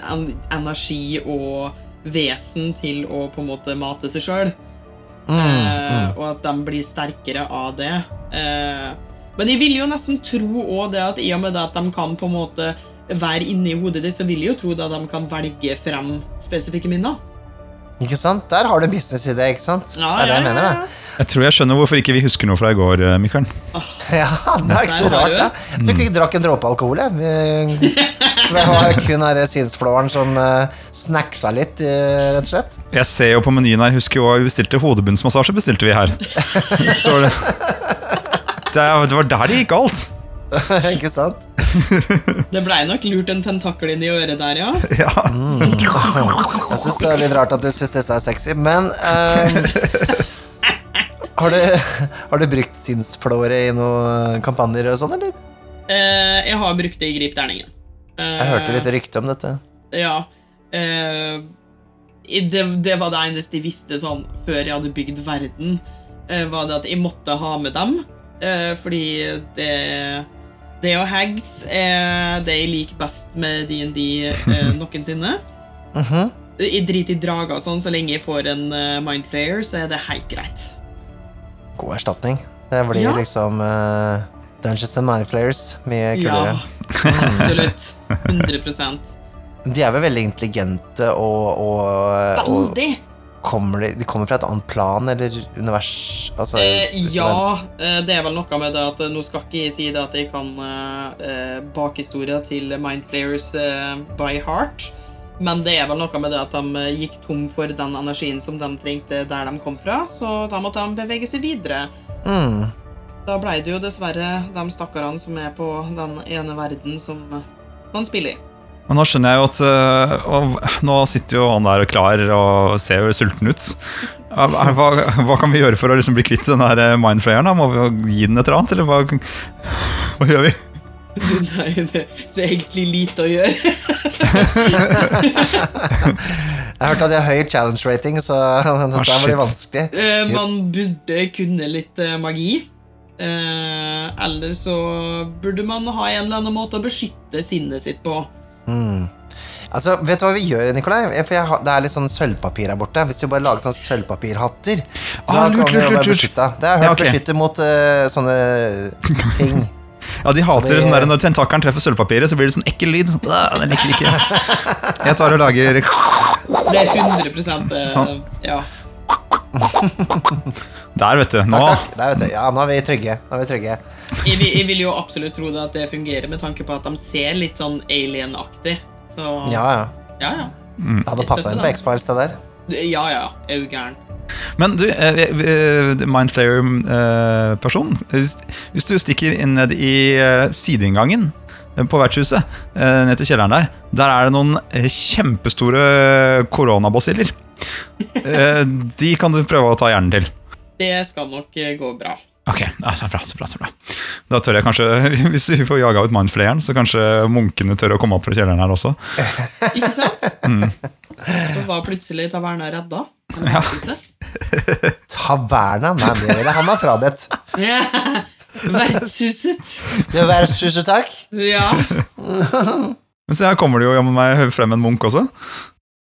energi og vesen til å på en måte mate seg sjøl. Eh, og at de blir sterkere av det. Eh, men jeg vil jo nesten tro òg det at i og med det at de kan på en måte være inni hodet ditt, så vil jeg jo tro det at de kan velge frem spesifikke minner. Ikke sant? Der har du business i det, ikke sant? Ja, det er det jeg ja, mener, ja, da. Jeg tror jeg skjønner hvorfor ikke vi husker noe fra i går, eh, Oh, (laughs) Ja, det er ikke så rart, da. Jeg tror ikke vi drakk en dråpe alkohol, jeg. (laughs) Så det var kun sinnsflåren som uh, snacksa litt, eh, rett og slett. Jeg ser jo på menyen her, husker jo hva vi bestilte. Hodebunnsmassasje bestilte vi her. (laughs) Står det. Det, det var der det gikk galt. (laughs) ikke sant? Det blei nok lurt en tentakel inn i øret der, ja. (laughs) Ja. Jeg syns det er litt rart at du syns disse er sexy, men eh, har, du, har du brukt sinnsflåre i noen kampanjer og sånn, eller? Eh, jeg har brukt det i Grip terningen. Eh, Jeg hørte litt rykte om dette. Ja. Eh, det, det var det eneste jeg visste sånn før jeg hadde bygd verden. eh, var det at jeg måtte ha med dem. eh, fordi det Det og hags er det jeg liker best med DND uh, -huh. Mhm. Jeg driter i drager og sånn, så lenge jeg får en uh, mindflayer, så er det helt greit. God erstatning. Det blir Ja. liksom uh, Dungeons and Mindflayers. Mye kulere. Ja, absolutt. (laughs) 100 De er vel veldig intelligente og, og, og kommer de, de kommer fra et annet plan eller univers? Altså, Eh, ja, eh, det er vel noe med det at eh, Nå skal ikke jeg si det at jeg kan eh, eh, bakhistoria til Mindflayers eh, by heart, men det er vel noe med det at de gikk tom for den energien som de trengte der de kom fra, så da måtte de bevege seg videre. Mm. Da ble det jo dessverre de stakkarene som er på den ene verden som man spiller i. Men nå skjønner jeg jo at øh, og Nå sitter jo han der og klar og ser jo sulten ut. Hva, hva kan vi gjøre for å liksom bli kvitt den der øh, mindflayeren? Må vi gi den et eller annet, eller hva, hva gjør vi? Du, (laughs) Nei, det, det er egentlig lite å gjøre. (laughs) Jeg hørte at de har høy challenge rating, så (laughs) dette shit. blir vanskelig. Eh, man burde kunne litt eh, magi. Eh, eller så burde man ha en eller annen måte å beskytte sinnet sitt på. Altså, Vet du hva vi gjør, Nikolai? For jeg har, Det er litt sånn sølvpapir her borte. Hvis vi bare lager sånn sølvpapirhatter Ah, Da lurt, kan vi lurt, jo være beskytta. Det har jeg hørt Ja, okay. beskytter mot uh, sånne (laughs) ting. Ja, De hater det- sånn der når tentakelen treffer sølvpapiret, så blir det sånn ekkel lyd. Sånn, «Åh, liker ikke. Jeg tar og lager Det er 100 eh, Sånn. Ja. (laughs) Der, vet du. Nå. Takk, takk. Der, vet du. Ja, nå er vi trygge. Nå er vi trygge. Jeg, vil- jeg vil jo absolutt tro det at det fungerer, med tanke på at de ser litt sånn alien-aktig. Så Ja, ja. ja. ja. Det hadde Jeg passa inn på. X-Files, det der. Ja, ja. Er jo gæren? Men du, eh, eh, Mindflayer-person hvis, du stikker inn ned i eh, sideinngangen eh, på vertshuset, eh, ned til kjelleren der, der er det noen eh, kjempestore koronabasiller. (laughs) Eh, De kan du prøve å ta hjernen til. Det skal nok eh, gå bra. Ok, ja, så bra, så bra, så bra. Da tør jeg kanskje, (laughs) hvis vi får jaga ut mannflayeren, så kanskje munkene tør å komme opp fra kjelleren her også. (laughs) Ikke sant? Mm. Så var plutselig taverna redda. Ja. (laughs) Taverna? Nei, det ville han ha frabedt. Vertshuset. Det vertshuset, takk. Ja. Men se, her kommer det jo jammen meg frem en munk også.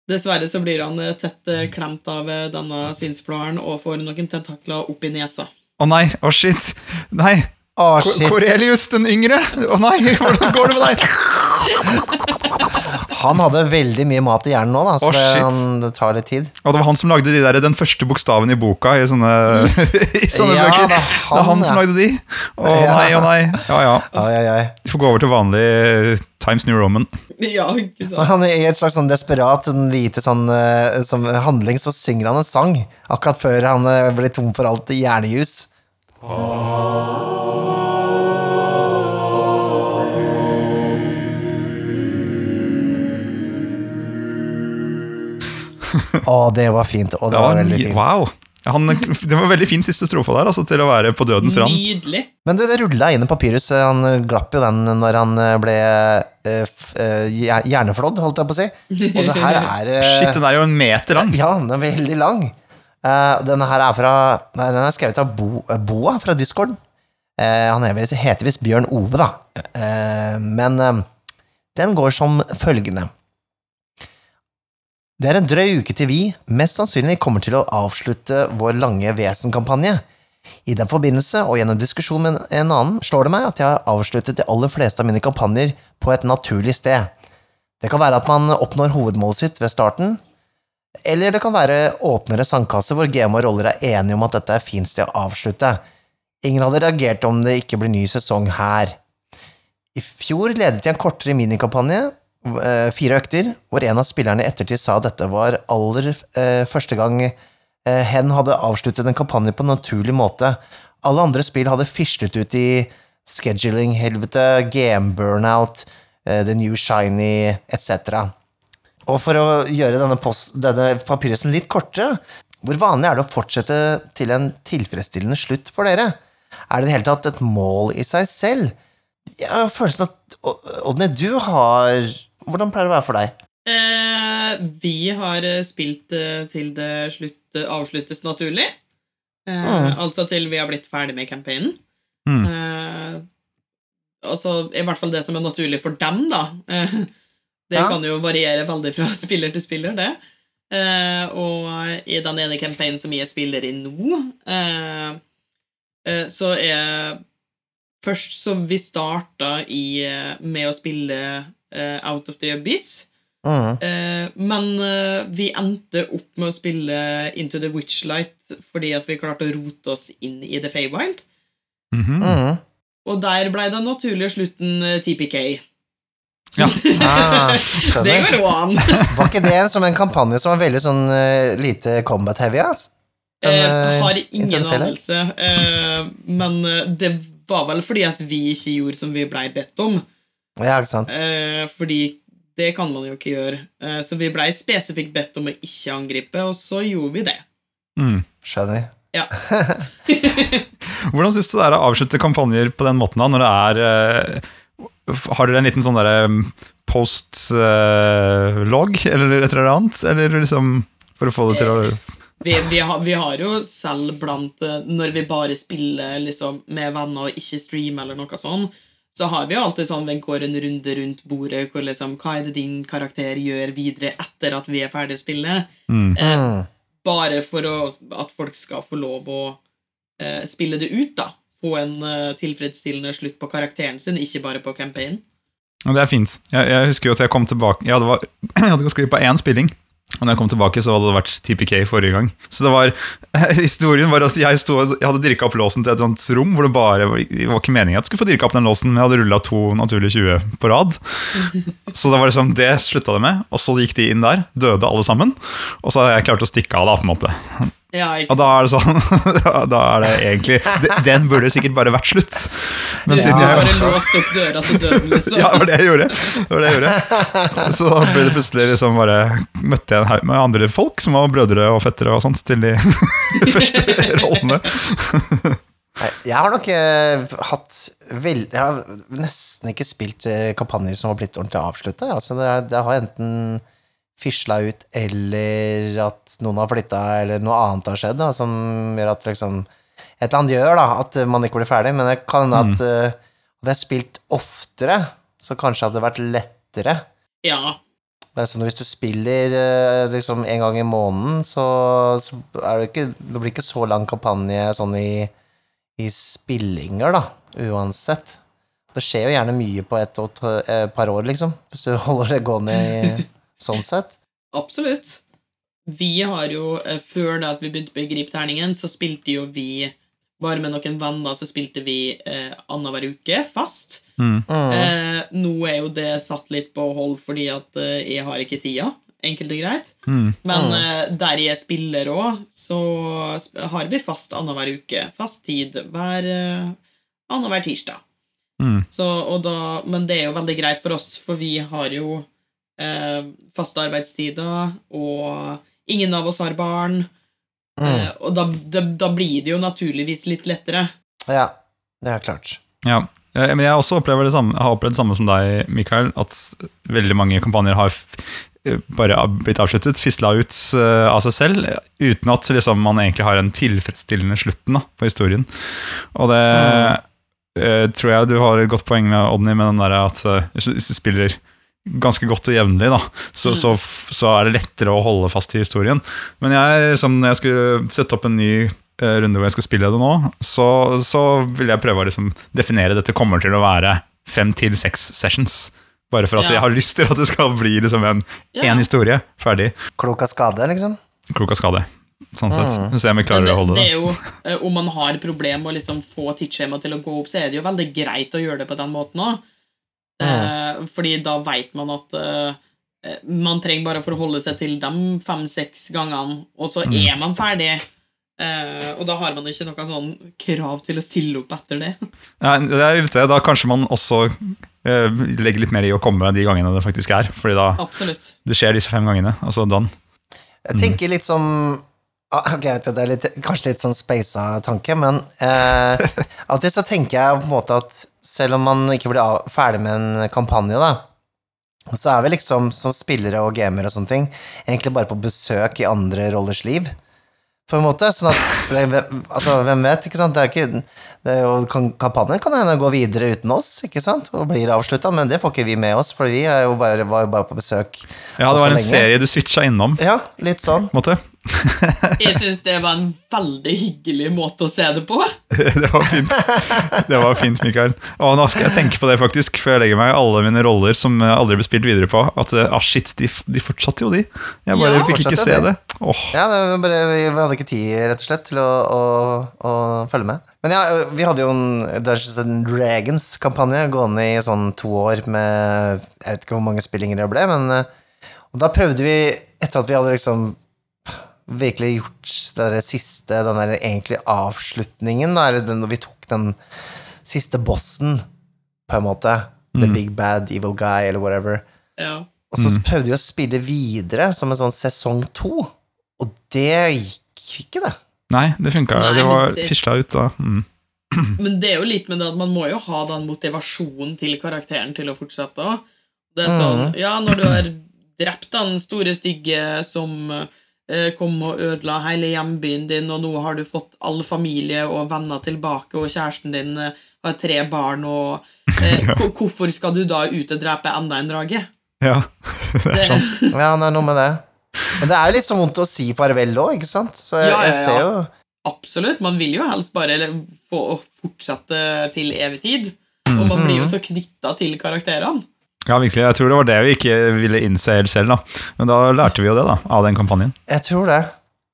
Dessverre så blir han eh, tett eh, klemt av eh, denne sinnsflåren og får noen tentakler opp i nesa. Å nei, å shit. Nei, Å, Ko- shit. Korelius den yngre. Å nei, (laughs) hvordan går det med deg? Han hadde veldig mye mat i hjernen nå, da, så oh, det, han, det tar litt tid. Og det var han som lagde de der, den første bokstaven i boka i sånne, (laughs) i sånne Ja, bøker. det er det er han ja. som lagde de. Å oh, nei, å nei. Ja ja. Ai, ai, ai. Vi får gå over til vanlig Times New Roman. Ja, ikke sant? han er I et slags sånn desperat sånn lite sånn, eh, som handling så synger han en sang, akkurat før han eh, blir tom for alt hjernejus. Å, det var fint. Å, det det var veldig fint. wow. Han, det var veldig fin siste strofe der, altså, til å være på dødens rand. Nydelig. Men du, det rulla inn en papyrus. Han glapp jo den når han ble eh, eh, hjerneflådd, holdt jeg på å si. Og det her (laughs) er eh, Shit, den er jo en meter lang. Ja, den er veldig lang. Uh, denne her er fra Nei, den er skrevet av Bo, eh, Boa fra Discord. Uh, han er heter visst Bjørn Ove, da. Uh, men eh, den går som følgende. Det er en drøy uke til vi mest sannsynlig kommer til å avslutte vår lange Vesen-kampanje. I den forbindelse, og gjennom diskusjon med en annen, slår det meg at jeg har avsluttet de aller fleste av mine kampanjer på et naturlig sted. Det kan være at man oppnår hovedmålet sitt ved starten, eller det kan være åpnere sandkasse hvor GM og roller er enige om at dette er fint sted å avslutte. Ingen hadde reagert om det ikke blir ny sesong her. I fjor ledet jeg en kortere minikampanje, fire økter, hvor en av spillerne i ettertid sa dette var aller eh, første gang eh, hen hadde avsluttet en kampanje på en naturlig måte. Alle andre spill hadde fislet ut i scheduling-helvete, game burnout, eh, The New Shiny etc. Og for å gjøre denne, post, denne papyrusen litt kortere, hvor vanlig er det å fortsette til en tilfredsstillende slutt for dere? Er det i det hele tatt et mål i seg selv? Jeg har følelsen at Odne, du har Hvordan pleier det å være for deg? Eh, vi har eh, spilt eh, til det slutt, avsluttes naturlig. Eh, Mm. Altså til vi har blitt ferdig med campaignen. Mm. Eh, altså, I hvert fall det som er naturlig for dem, da. Eh, (laughs) det Ja. kan jo variere veldig fra (laughs) spiller til spiller, det. Eh, og i den ene campaignen som jeg spiller i nå, eh, eh, så er Først så vi starta i, eh, med å spille eh, Out of the Abyss. Mm. Eh, men eh, vi endte opp med å spille Into the Witchlight fordi at vi klarte å rote oss inn i The Feywild. Mhm. Mm. Og der ble den naturlige slutten eh, TPK. Ja. (laughs) Ah, Det går jo an. (laughs) Var ikke det som en kampanje som var veldig sånn uh, lite combat-heavy? Altså? Den, eh, har ingen anelse, Uh, men eh, det var vel fordi at vi ikke gjorde som vi blei bedt om. Ja, ikke sant? Eh, fordi det kan man jo ikke gjøre. Eh, så vi blei spesifikt bedt om å ikke angripe, og så gjorde vi det. Mm. Skjønner. Ja. (laughs) Hvordan syns du det er å avslutte kampanjer på den måten, da, når det er eh, Har dere en liten sånn derre post-log, eller et eller annet? Eller liksom For å få det til å Vi, vi, har, vi har jo selv blant eh, Når vi bare spiller liksom, med venner og ikke streamer, eller noe sånn, så har vi jo alltid sånn vi går en runde rundt bordet hvor liksom, hva er det din karakter gjør videre etter at vi er ferdig å spille? mm. Eh, Mm. bare for å, at folk skal få lov å eh, spille det ut, da. Få en eh, tilfredsstillende slutt på karakteren sin, ikke bare på campaignen. Det er fint. Jeg, jeg husker jo at jeg kom tilbake Jeg hadde, var, (clears throat) jeg hadde gått glipp av én spilling. Og når jeg kom tilbake, så hadde det vært TPK forrige gang. Så det var, (laughs) historien var at jeg, sto, jeg hadde dirka opp låsen til et sånt rom hvor det bare det var ikke meningen at jeg skulle få dirka opp den låsen, men jeg hadde rulla to naturlige 20 på rad. (laughs) Så det var liksom, det slutta det med, og så gikk de inn der, døde alle sammen. Og så hadde jeg klart å stikke av, da, på en måte. Ja, ikke Og da er det sånn (laughs) da- er det egentlig Den burde sikkert bare vært slutt. Men Du siden har jeg bare låst opp døra til døden, liksom. Ja, det var det jeg gjorde. Det var det jeg gjorde. Så ble det plutselig liksom bare Møtte jeg en haug med andre folk som var brødre og fettere og sånt til de (laughs) første rollene. Jeg har nok eh, hatt vel, Jeg har nesten ikke spilt eh, kampanjer som har blitt ordentlig avslutta. Altså, det, det har enten fisla ut, eller at noen har flytta, eller noe annet har skjedd, da, som gjør at liksom Et eller annet gjør da, at man ikke blir ferdig, men det kan hende at eh, hadde jeg spilt oftere, så kanskje hadde det vært lettere. Ja. Det er sånn at Hvis du spiller eh, liksom en gang i måneden, så, så er det ikke Det blir ikke så lang kampanje sånn i, i spillinger, da, uansett. Det skjer jo gjerne mye på et et eh, par år, liksom, hvis du (laughs) holder det gående i, (laughs) sånn sett. Absolutt. Vi har jo, eh, før da at vi begynte på Grip-terningen, så spilte jo vi bare med noen venner så spilte vi eh, annenhver uke fast. Mm. Eh, nå er jo det satt litt på hold fordi at eh, jeg har ikke tida. Enkelt og greit. Mm. Men eh, der jeg spiller òg, så har vi fast annenhver uke. Fast tid hver eh, annenhver tirsdag. Mm. Så, og da, men det er jo veldig greit for oss, for vi har jo faste arbeidstider, og ingen av oss har barn. Mm. Eh, og da, da, da blir det jo naturligvis litt lettere. Ja, det er klart. Ja. Eh, Men jeg også opplever det samme, jeg har opplevd det samme som deg, Mikael, at veldig mange kampanjer har eh, bare blitt avsluttet, fisla ut eh, av seg selv, uten at liksom, man egentlig har en tilfredsstillende slutten da, på historien. Og det eh, tror jeg du har et godt poeng med, Odny, med den der at eh, hvis du- hvis du spiller ganske godt og jevnlig, da, så, så, så er det lettere å holde fast i historien. Men jeg, som når jeg skulle sette opp en ny eh, runde hvor jeg skal spille det nå, så, så vil jeg prøve å liksom definere dette kommer til å være fem til seks sessions. Bare for at Ja. jeg har lyst til at det skal bli liksom en Ja. historie ferdig. Klok av skade, liksom. Klok av skade. Sånn sett. Så jeg klarer det, å holde det det. er jo, eh, Om man har problem med å liksom få tidsskjema til å gå opp, så er det jo veldig greit å gjøre det på den måten òg. Eh, fordi da veit man at eh, eh, man trenger bare å forholde seg til de fem-seks gangene, og så Mm. er man ferdig. Eh, og da har man ikke noe sånn krav til å stille opp etter det. (laughs) Nei, det er litt. Da kanskje man også eh, legger litt mer i å komme de gangene det faktisk er. Fordi da Absolutt. det skjer disse fem gangene, og så done. Jeg tenker litt som ah, Ok, det er litt, kanskje litt sånn speisa tanke, men eh, (laughs) alltid så tenker jeg på en måte at selv om man ikke blir ferdig med en kampanje, da, så er vi liksom som spillere og gamere og sånne ting egentlig bare på besøk i andre rollers liv. På en måte, sånn at Altså, hvem vet, ikke sant? Det er ikke det er jo, Kampanjen kan hende gå videre uten oss, ikke sant? Og blir avslutta, men det får ikke vi med oss, for vi er jo bare, var jo bare på besøk Ja, det var en lenge. serie du switcha innom. Ja, litt sånn. på en måte. Jeg syns det var en veldig hyggelig måte å se det på. (laughs) Det var fint, Det var fint, Mikael. Og nå skal jeg tenke på det, faktisk, før jeg legger meg. Alle mine roller som jeg aldri ble spilt videre på. At eh, ah, shit, de, de fortsatte jo, de. Jeg bare Ja, fikk ikke se det. det. Oh. Ja, det var bare, vi hadde ikke tid, rett og slett, til å, å, å følge med. Men ja, vi hadde jo en Dungeons and Dragons-kampanje gående i sånn to år med Jeg vet ikke hvor mange spillinger det ble, men eh, Og da prøvde vi, etter at vi hadde liksom virkelig gjort det siste, den der egentlig avslutningen, da, eller den, når vi tok den siste bossen, på en måte, The Big Bad Evil Guy, eller whatever, Ja. og så prøvde vi å spille videre som en sånn sesong to, og det gikk ikke, det. Nei, det funka. Det var det- fisla ut da. Mm. (clears throat) Men det er jo litt med det at man må jo ha den motivasjonen til karakteren til å fortsette òg. Det er sånn, ja, når du har drept den store stygge som kom og ødela hele hjembyen din, og nå har du fått all familie og venner tilbake, og kjæresten din eh, har tre barn, og eh, (laughs) hvor- Hvorfor skal du da ut og drepe enda en drage? Ja. (laughs) Det, (laughs) Ja, det er noe med det. Men det er jo litt så vondt å si farvel òg, ikke sant? Så jeg, Ja, ja, jeg ser jo Absolutt. Man vil jo helst bare få fortsette til evig tid. Og man blir jo så knytta til karakterene. Ja, virkelig. Jeg tror det var det vi ikke ville innse helt selv, da. Men da lærte vi jo det, da, av den kampanjen. Jeg tror det.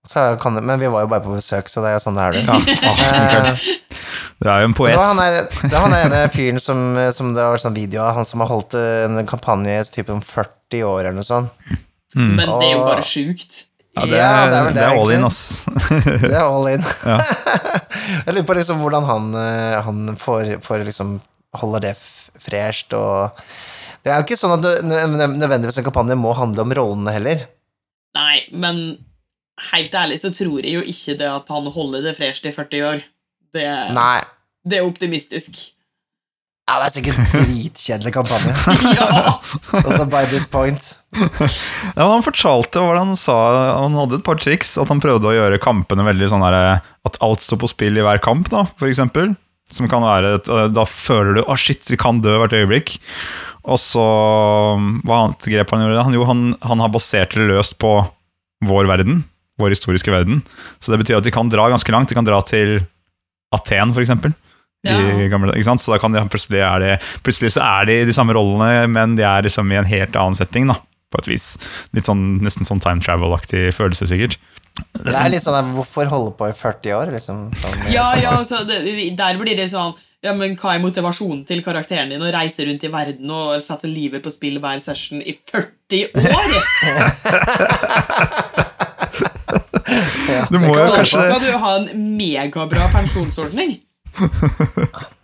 Så kan det. Men vi var jo bare på besøk, så det er jo sånn det er. Det. Ja. Eh, du er jo en det var han poet. det var han ene fyren som, som det var sånn video av, han som har holdt en kampanje i typ om 40 år eller noe sånt. Men det er jo bare sjukt. Ja, det, Ja, er, det er det, det er all in, ass. (laughs) Det er all in. (laughs) (laughs) jeg lurer på liksom hvordan han, eh, han får, får liksom holder det fresht og Det er jo ikke sånn at nø- nø- nødvendigvis en kampanje må handle om rollene heller. Nei, men helt ærlig så tror jeg jo ikke det at han holder det fresht i 40 år. Det, Nei. det er optimistisk. Ja, det er sikkert dritkjedelig kampanje. (laughs) Ja! Altså by this point. Ja, men han fortalte hva han sa, han hadde et par triks, at han prøvde å gjøre kampene veldig sånn der, at alt står på spill i hver kamp, da, for eksempel. Som kan være, et- da føler du, å shit, vi kan dø hvert øyeblikk. Og så, hva annet grep han gjorde? Han, jo, han, han har basert det løst på vår verden, vår historiske verden. Så det betyr at de kan dra ganske langt, de kan dra til Aten, for eksempel. Ja. gamle. Så da kan de, plutselig, er de, plutselig så er de de samme rollene, men de er liksom i en helt annen setting, da, på et vis. Litt sånn, nesten sånn time travel-aktig følelse, sikkert. Det er litt sånn Hvorfor holde på i 40 år? Liksom, sånn, Ja, ja, så det, der blir det sånn ja, men Hva er motivasjonen til karakteren din å reise rundt i verden og sette livet på spill hver session i 40 år? (laughs) Du må jo kan Da kanskje skal du ha en megabra pensjonsordning.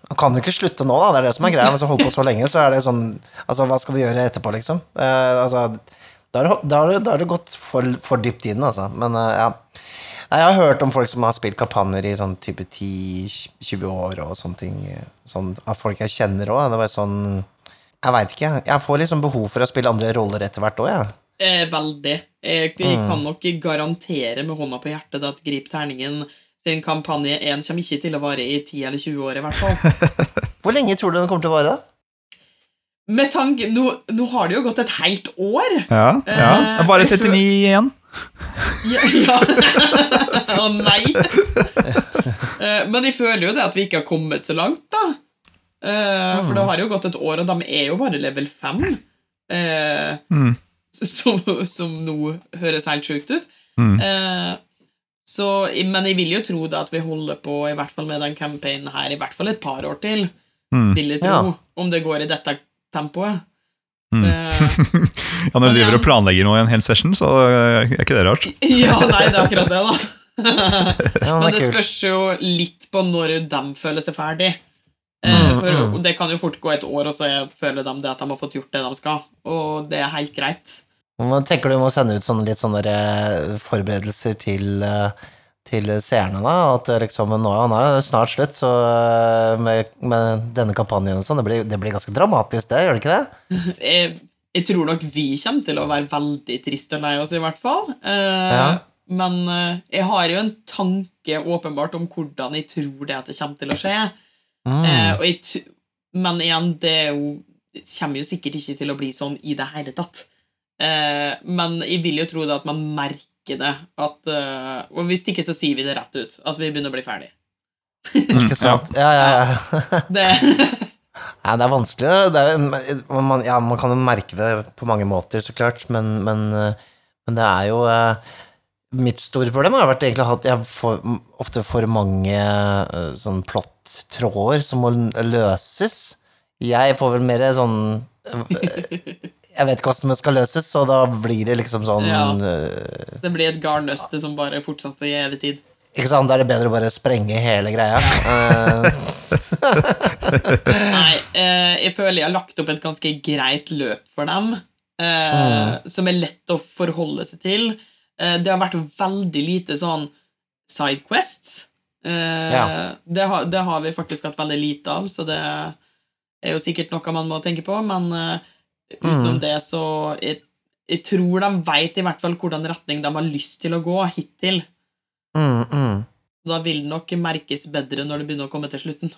Man kan jo ikke slutte nå, da. Det er det som er greia. Hvis du holder på så lenge, så er det sånn Altså, hva skal du gjøre etterpå, liksom? Uh, altså, da har det- det gått for, for dypt inn, altså. Men eh, ja. Nei, jeg har hørt om folk som har spilt kampanjer i sånn type 10-20 år og sånne ting. Sånn, av folk jeg kjenner òg. Det var sånn Jeg veit ikke. Jeg får liksom behov for å spille andre roller etter hvert òg, jeg. Eh, veldig. Jeg, jeg kan nok garantere med hånda på hjertet at Grip terningen sin kampanje 1 kommer ikke til å vare i 10 eller 20 år, i hvert fall. (laughs) Hvor lenge tror du den kommer til å vare, da? Med tanke Nå, nå har det jo gått et helt år. Ja, ja. Det er bare Eh, jeg 39 igjen. Ja, ja. (laughs) Å nei! Eh, Men jeg føler jo det at vi ikke har kommet så langt, da. Eh, For det har jo gått et år, og de er jo bare level 5. eh, Mm. Som, som nå høres helt sjukt ut. Mm. Eh, Så, men jeg vil jo tro det at vi holder på, i hvert fall med den campaignen her, i hvert fall et par år til. Mm. Vil jeg tro. Ja. Om det går i dette tempoet. Mm. Eh, (laughs) Ja, når du driver og planlegger noe i en hel session, så er ikke det rart. (laughs) ja, nei, det er akkurat det, da. (laughs) Ja, Men det det spørs jo litt på når de føler seg ferdig. Eh, Mm, For mm. Det kan jo fort gå et år, og så er- føler de det at de har fått gjort det de skal. Og det er helt greit. Hva tenker du om å sende ut sånne litt sånne eh, forberedelser til, eh, til seerne, da? At liksom, nå, er det snart slutt, så eh, med, med denne kampanjen og sånn, det det blir ganske dramatisk, det, gjør det ikke det? (laughs) Jeg, jeg tror nok vi kommer til å være veldig triste og lei oss, i hvert fall. Eh, Ja. Men eh, jeg har jo en tanke åpenbart om hvordan jeg tror det at det kommer til å skje. Mm. Eh, jeg, men igjen, det jo, kommer jo sikkert ikke til å bli sånn i det hele tatt. Eh, men jeg vil jo tro det at man merker det. At, eh, og hvis ikke, så sier vi det rett ut. At vi begynner å bli ferdig. Ikke sant? Ja, ja, ja. (laughs) Det, (laughs) ja det er vanskelig. Det er, man, ja, man kan jo merke det på mange måter, så klart, men, men, eh, men det er jo eh, Mitt store problem har vært egentlig at jeg får ofte for mange sånn plott-tråder som må løses. Jeg får vel mer sånn Jeg vet ikke hvordan det skal løses, så da blir det liksom sånn Ja. eh, det blir et garnnøste som bare fortsetter i evig tid. Ikke sant? Da er det bedre å bare sprenge hele greia. Eh, (laughs) Nei, eh, jeg føler jeg har lagt opp et ganske greit løp for dem. Eh, Som er lett å forholde seg til. Eh, det har vært veldig lite sånn sidequests. Eh, Ja. det, har, det har vi faktisk hatt veldig lite av, så det er jo sikkert noe man må tenke på, men utenom Mm. det så jeg, jeg tror de veit i hvert fall hvordan retning de har lyst til å gå hittil. mm, mm. Da vil det nok merkes bedre når det begynner å komme til slutten.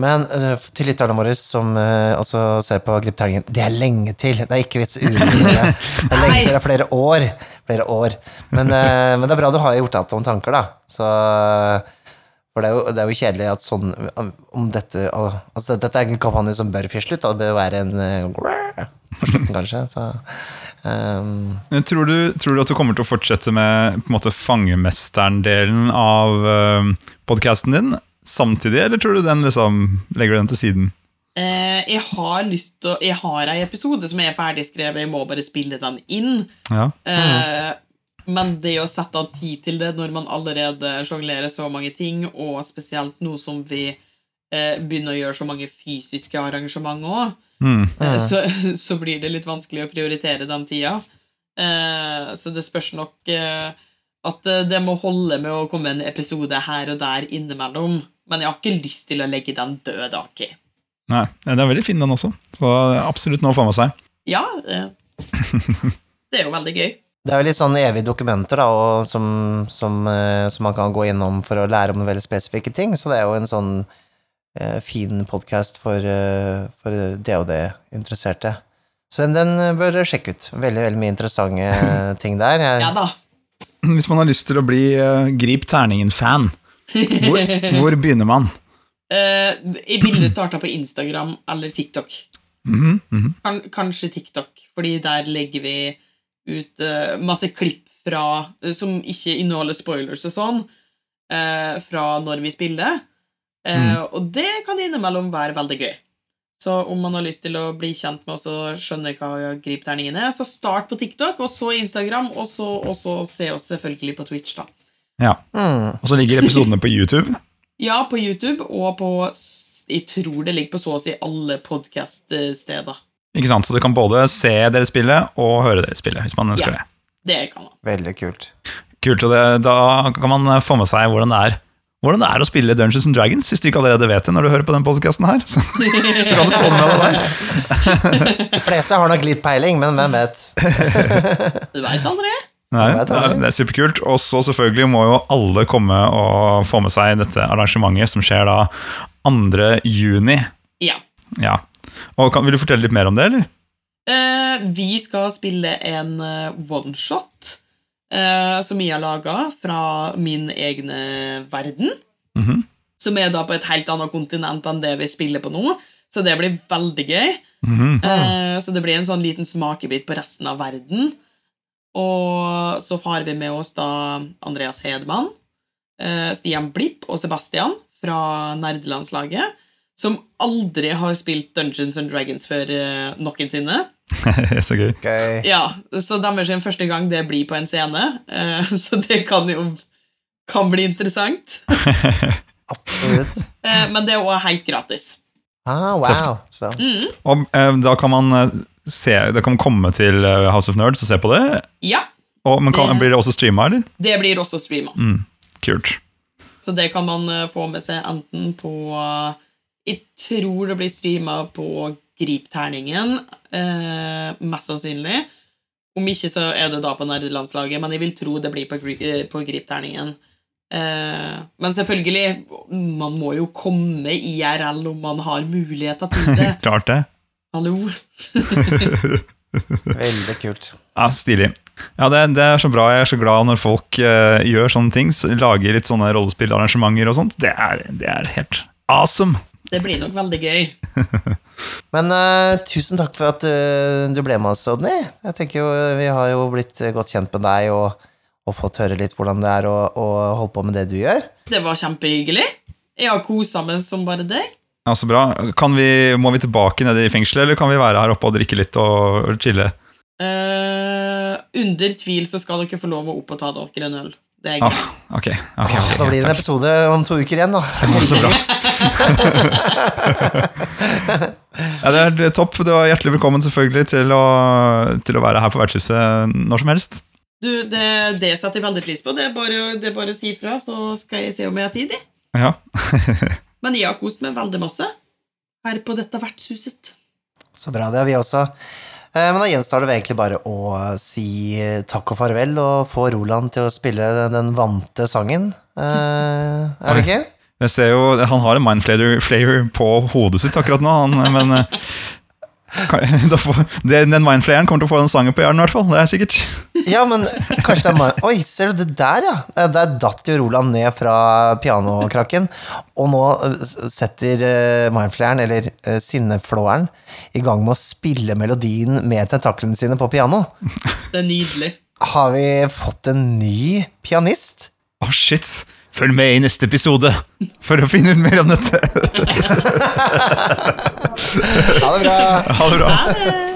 Men eh, til lytterne våre som uh, også ser på Gripterningen, det er lenge til. Det er ikke vits å. (laughs) Det er lenge til, det er flere år. Flere år. Men, uh, men det er bra du har gjort deg opp noen tanker, da. Så, for det er, jo, det er jo kjedelig at sånn om dette Altså, dette er en kampanje som bør fire slutt. Det bør være en eh, på slutten, kanskje. Så um. Tror du, tror du at du kommer til å fortsette med på en måte fangemesteren-delen av uh, podkasten din samtidig, eller tror du den liksom legger den til siden? Uh, jeg har lyst til å Jeg har ei episode som er ferdigskrevet, jeg må bare spille den inn. Ja. Eh, Men det å sette av tid til det når man allerede sjonglerer så mange ting, og spesielt nå som vi eh, begynner å gjøre så mange fysiske arrangement òg, Mm. eh, så, (laughs) så blir det litt vanskelig å prioritere den tida. Eh, så det spørs nok eh, at eh, det må holde med å komme en episode her og der innimellom. Men jeg har ikke lyst til å legge den død, Aki. Nei, den er veldig fin, den også. Så absolutt noe å få med seg. Ja, eh, (laughs) det er jo veldig gøy. Det er jo litt sånn evige dokumenter da, og som, som, eh, som man kan gå innom for å lære om veldig spesifikke ting, så det er jo en sånn eh, fin podkast for, eh, for DOD-interesserte. Så den, den bør dere sjekke ut. Veldig veldig mye interessante (laughs) ting der. Jeg, Ja da. Hvis man har lyst til å bli uh, Grip terningen-fan, hvor, (laughs) hvor begynner man? Uh, jeg ville starta på Instagram eller TikTok. Mhm, mhm. Kan, kanskje TikTok, fordi der legger vi ut eh, masse klipp fra eh, som ikke inneholder spoilers og sånn, eh, fra når vi spiller. Mm. Og det kan innimellom være veldig gøy. Så om man har lyst til å bli kjent med oss og skjønne hva gripterningen er, så start på TikTok, og så Instagram, og så, og så se oss selvfølgelig på Twitch, da. Ja. mm, Og så ligger episodene på YouTube. (laughs) Ja, på YouTube og på Jeg tror det ligger på så å si alle podkast-steder. Ikke sant? Så du kan både se dere spille og høre dere spille, hvis man ønsker Ja. det. Det kan man. veldig kult. Kult, og det, Da kan man få med seg hvordan det er Hvordan det er å spille Dungeons and Dragons, hvis du ikke allerede vet det når du hører på den podkasten her. (laughs) Så, så kan du få med deg der. De fleste har nok litt peiling, men hvem vet? Du veit aldri. Nei, er, det er superkult. Og så selvfølgelig må jo alle komme og få med seg dette arrangementet som skjer da 2. juni. Ja. Ja. Og kan, Vil du fortelle litt mer om det, eller? Eh, vi skal spille en eh, oneshot eh, som vi har laga fra min egne verden. Mhm. Som er da på et helt annet kontinent enn det vi spiller på nå. Så det blir veldig gøy. Mhm. Eh, så det blir en sånn liten smakebit på resten av verden. Og så har vi med oss da Andreas Hedman, eh, Stian Blipp og Sebastian fra nerdelandslaget. Som aldri har spilt Dungeons and Dragons før noen noensinne. (laughs) så gøy. Okay. Ja, Så deres første gang det blir på en scene, uh, (laughs) så det kan jo kan bli interessant. (laughs) Absolutt. Uh, men det er òg helt gratis. Ah, wow. Så. Og eh, da kan man eh, se Da kan man komme til eh, House of Nerds og se på det. Ja, Og, men kan, Det- blir det også streama, eller? det blir også streama. Mm, kult. Så det kan man eh, få med seg enten på eh, Jeg tror det blir streama på Grip-terningen, eh, mest sannsynlig. Om ikke så er det da på nerdelandslaget, men jeg vil tro det blir på, eh, på Grip-terningen. Eh, men selvfølgelig, man må jo komme IRL om man har muligheter til det. (laughs) Klart det. Hallo? (laughs) (laughs) Veldig kult. Ja, Stilig. Ja, det, det er så bra. Jeg er så glad når folk uh, gjør sånne ting. Lager litt sånne rollespillarrangementer og sånt. Det er, det er helt awesome. Det blir nok veldig gøy. (laughs) Men uh, tusen takk for at du, du ble med oss, Odny. Jeg tenker jo Vi har jo blitt eh, godt kjent med deg og, og fått høre litt hvordan det er å, å holde på med det du gjør. Det var kjempehyggelig. Jeg har kosa meg som bare deg. Ja, Så bra. Kan vi, må vi tilbake ned i fengselet, eller kan vi være her oppe og drikke litt og, og chille? Uh, under tvil så skal dere få lov å opp og ta dere en øl. Det er Ah, okay. Okay, ok, ok. Da blir det en episode om to uker igjen, da. Så bra. (laughs) ja, det er topp. Du er hjertelig velkommen selvfølgelig til å, til å være her på vertshuset når som helst. Du, det, det setter jeg veldig pris på. Det er, bare, det er bare å si fra, så skal jeg se om jeg har tid. Ja. (laughs) Men jeg har kost meg veldig masse her på dette vertshuset. Så bra, det har vi også. Eh, Men da gjenstår det egentlig bare å si takk og farvel og få Roland til å spille den vante sangen. Eh, Er det ikke? Jeg ser jo, Han har en mindflayer på hodet sitt akkurat nå, han, men (laughs) den mindflayeren kommer til å få den sangen på hjernen, i hvert fall. Det er sikkert. Ja, men kanskje det er Mind... Oi, ser du det der, ja? Eh, Der datt jo Roland ned fra pianokrakken, og nå eh, setter eh, mindflayeren, eller sinneflåeren, i gang med å spille melodien med tentaklene sine på piano. Det er nydelig. Har vi fått en ny pianist? Å, shit! Følg med i neste episode for å finne ut mer om dette. (laughs) Ha det bra! Ha det bra. Ha det!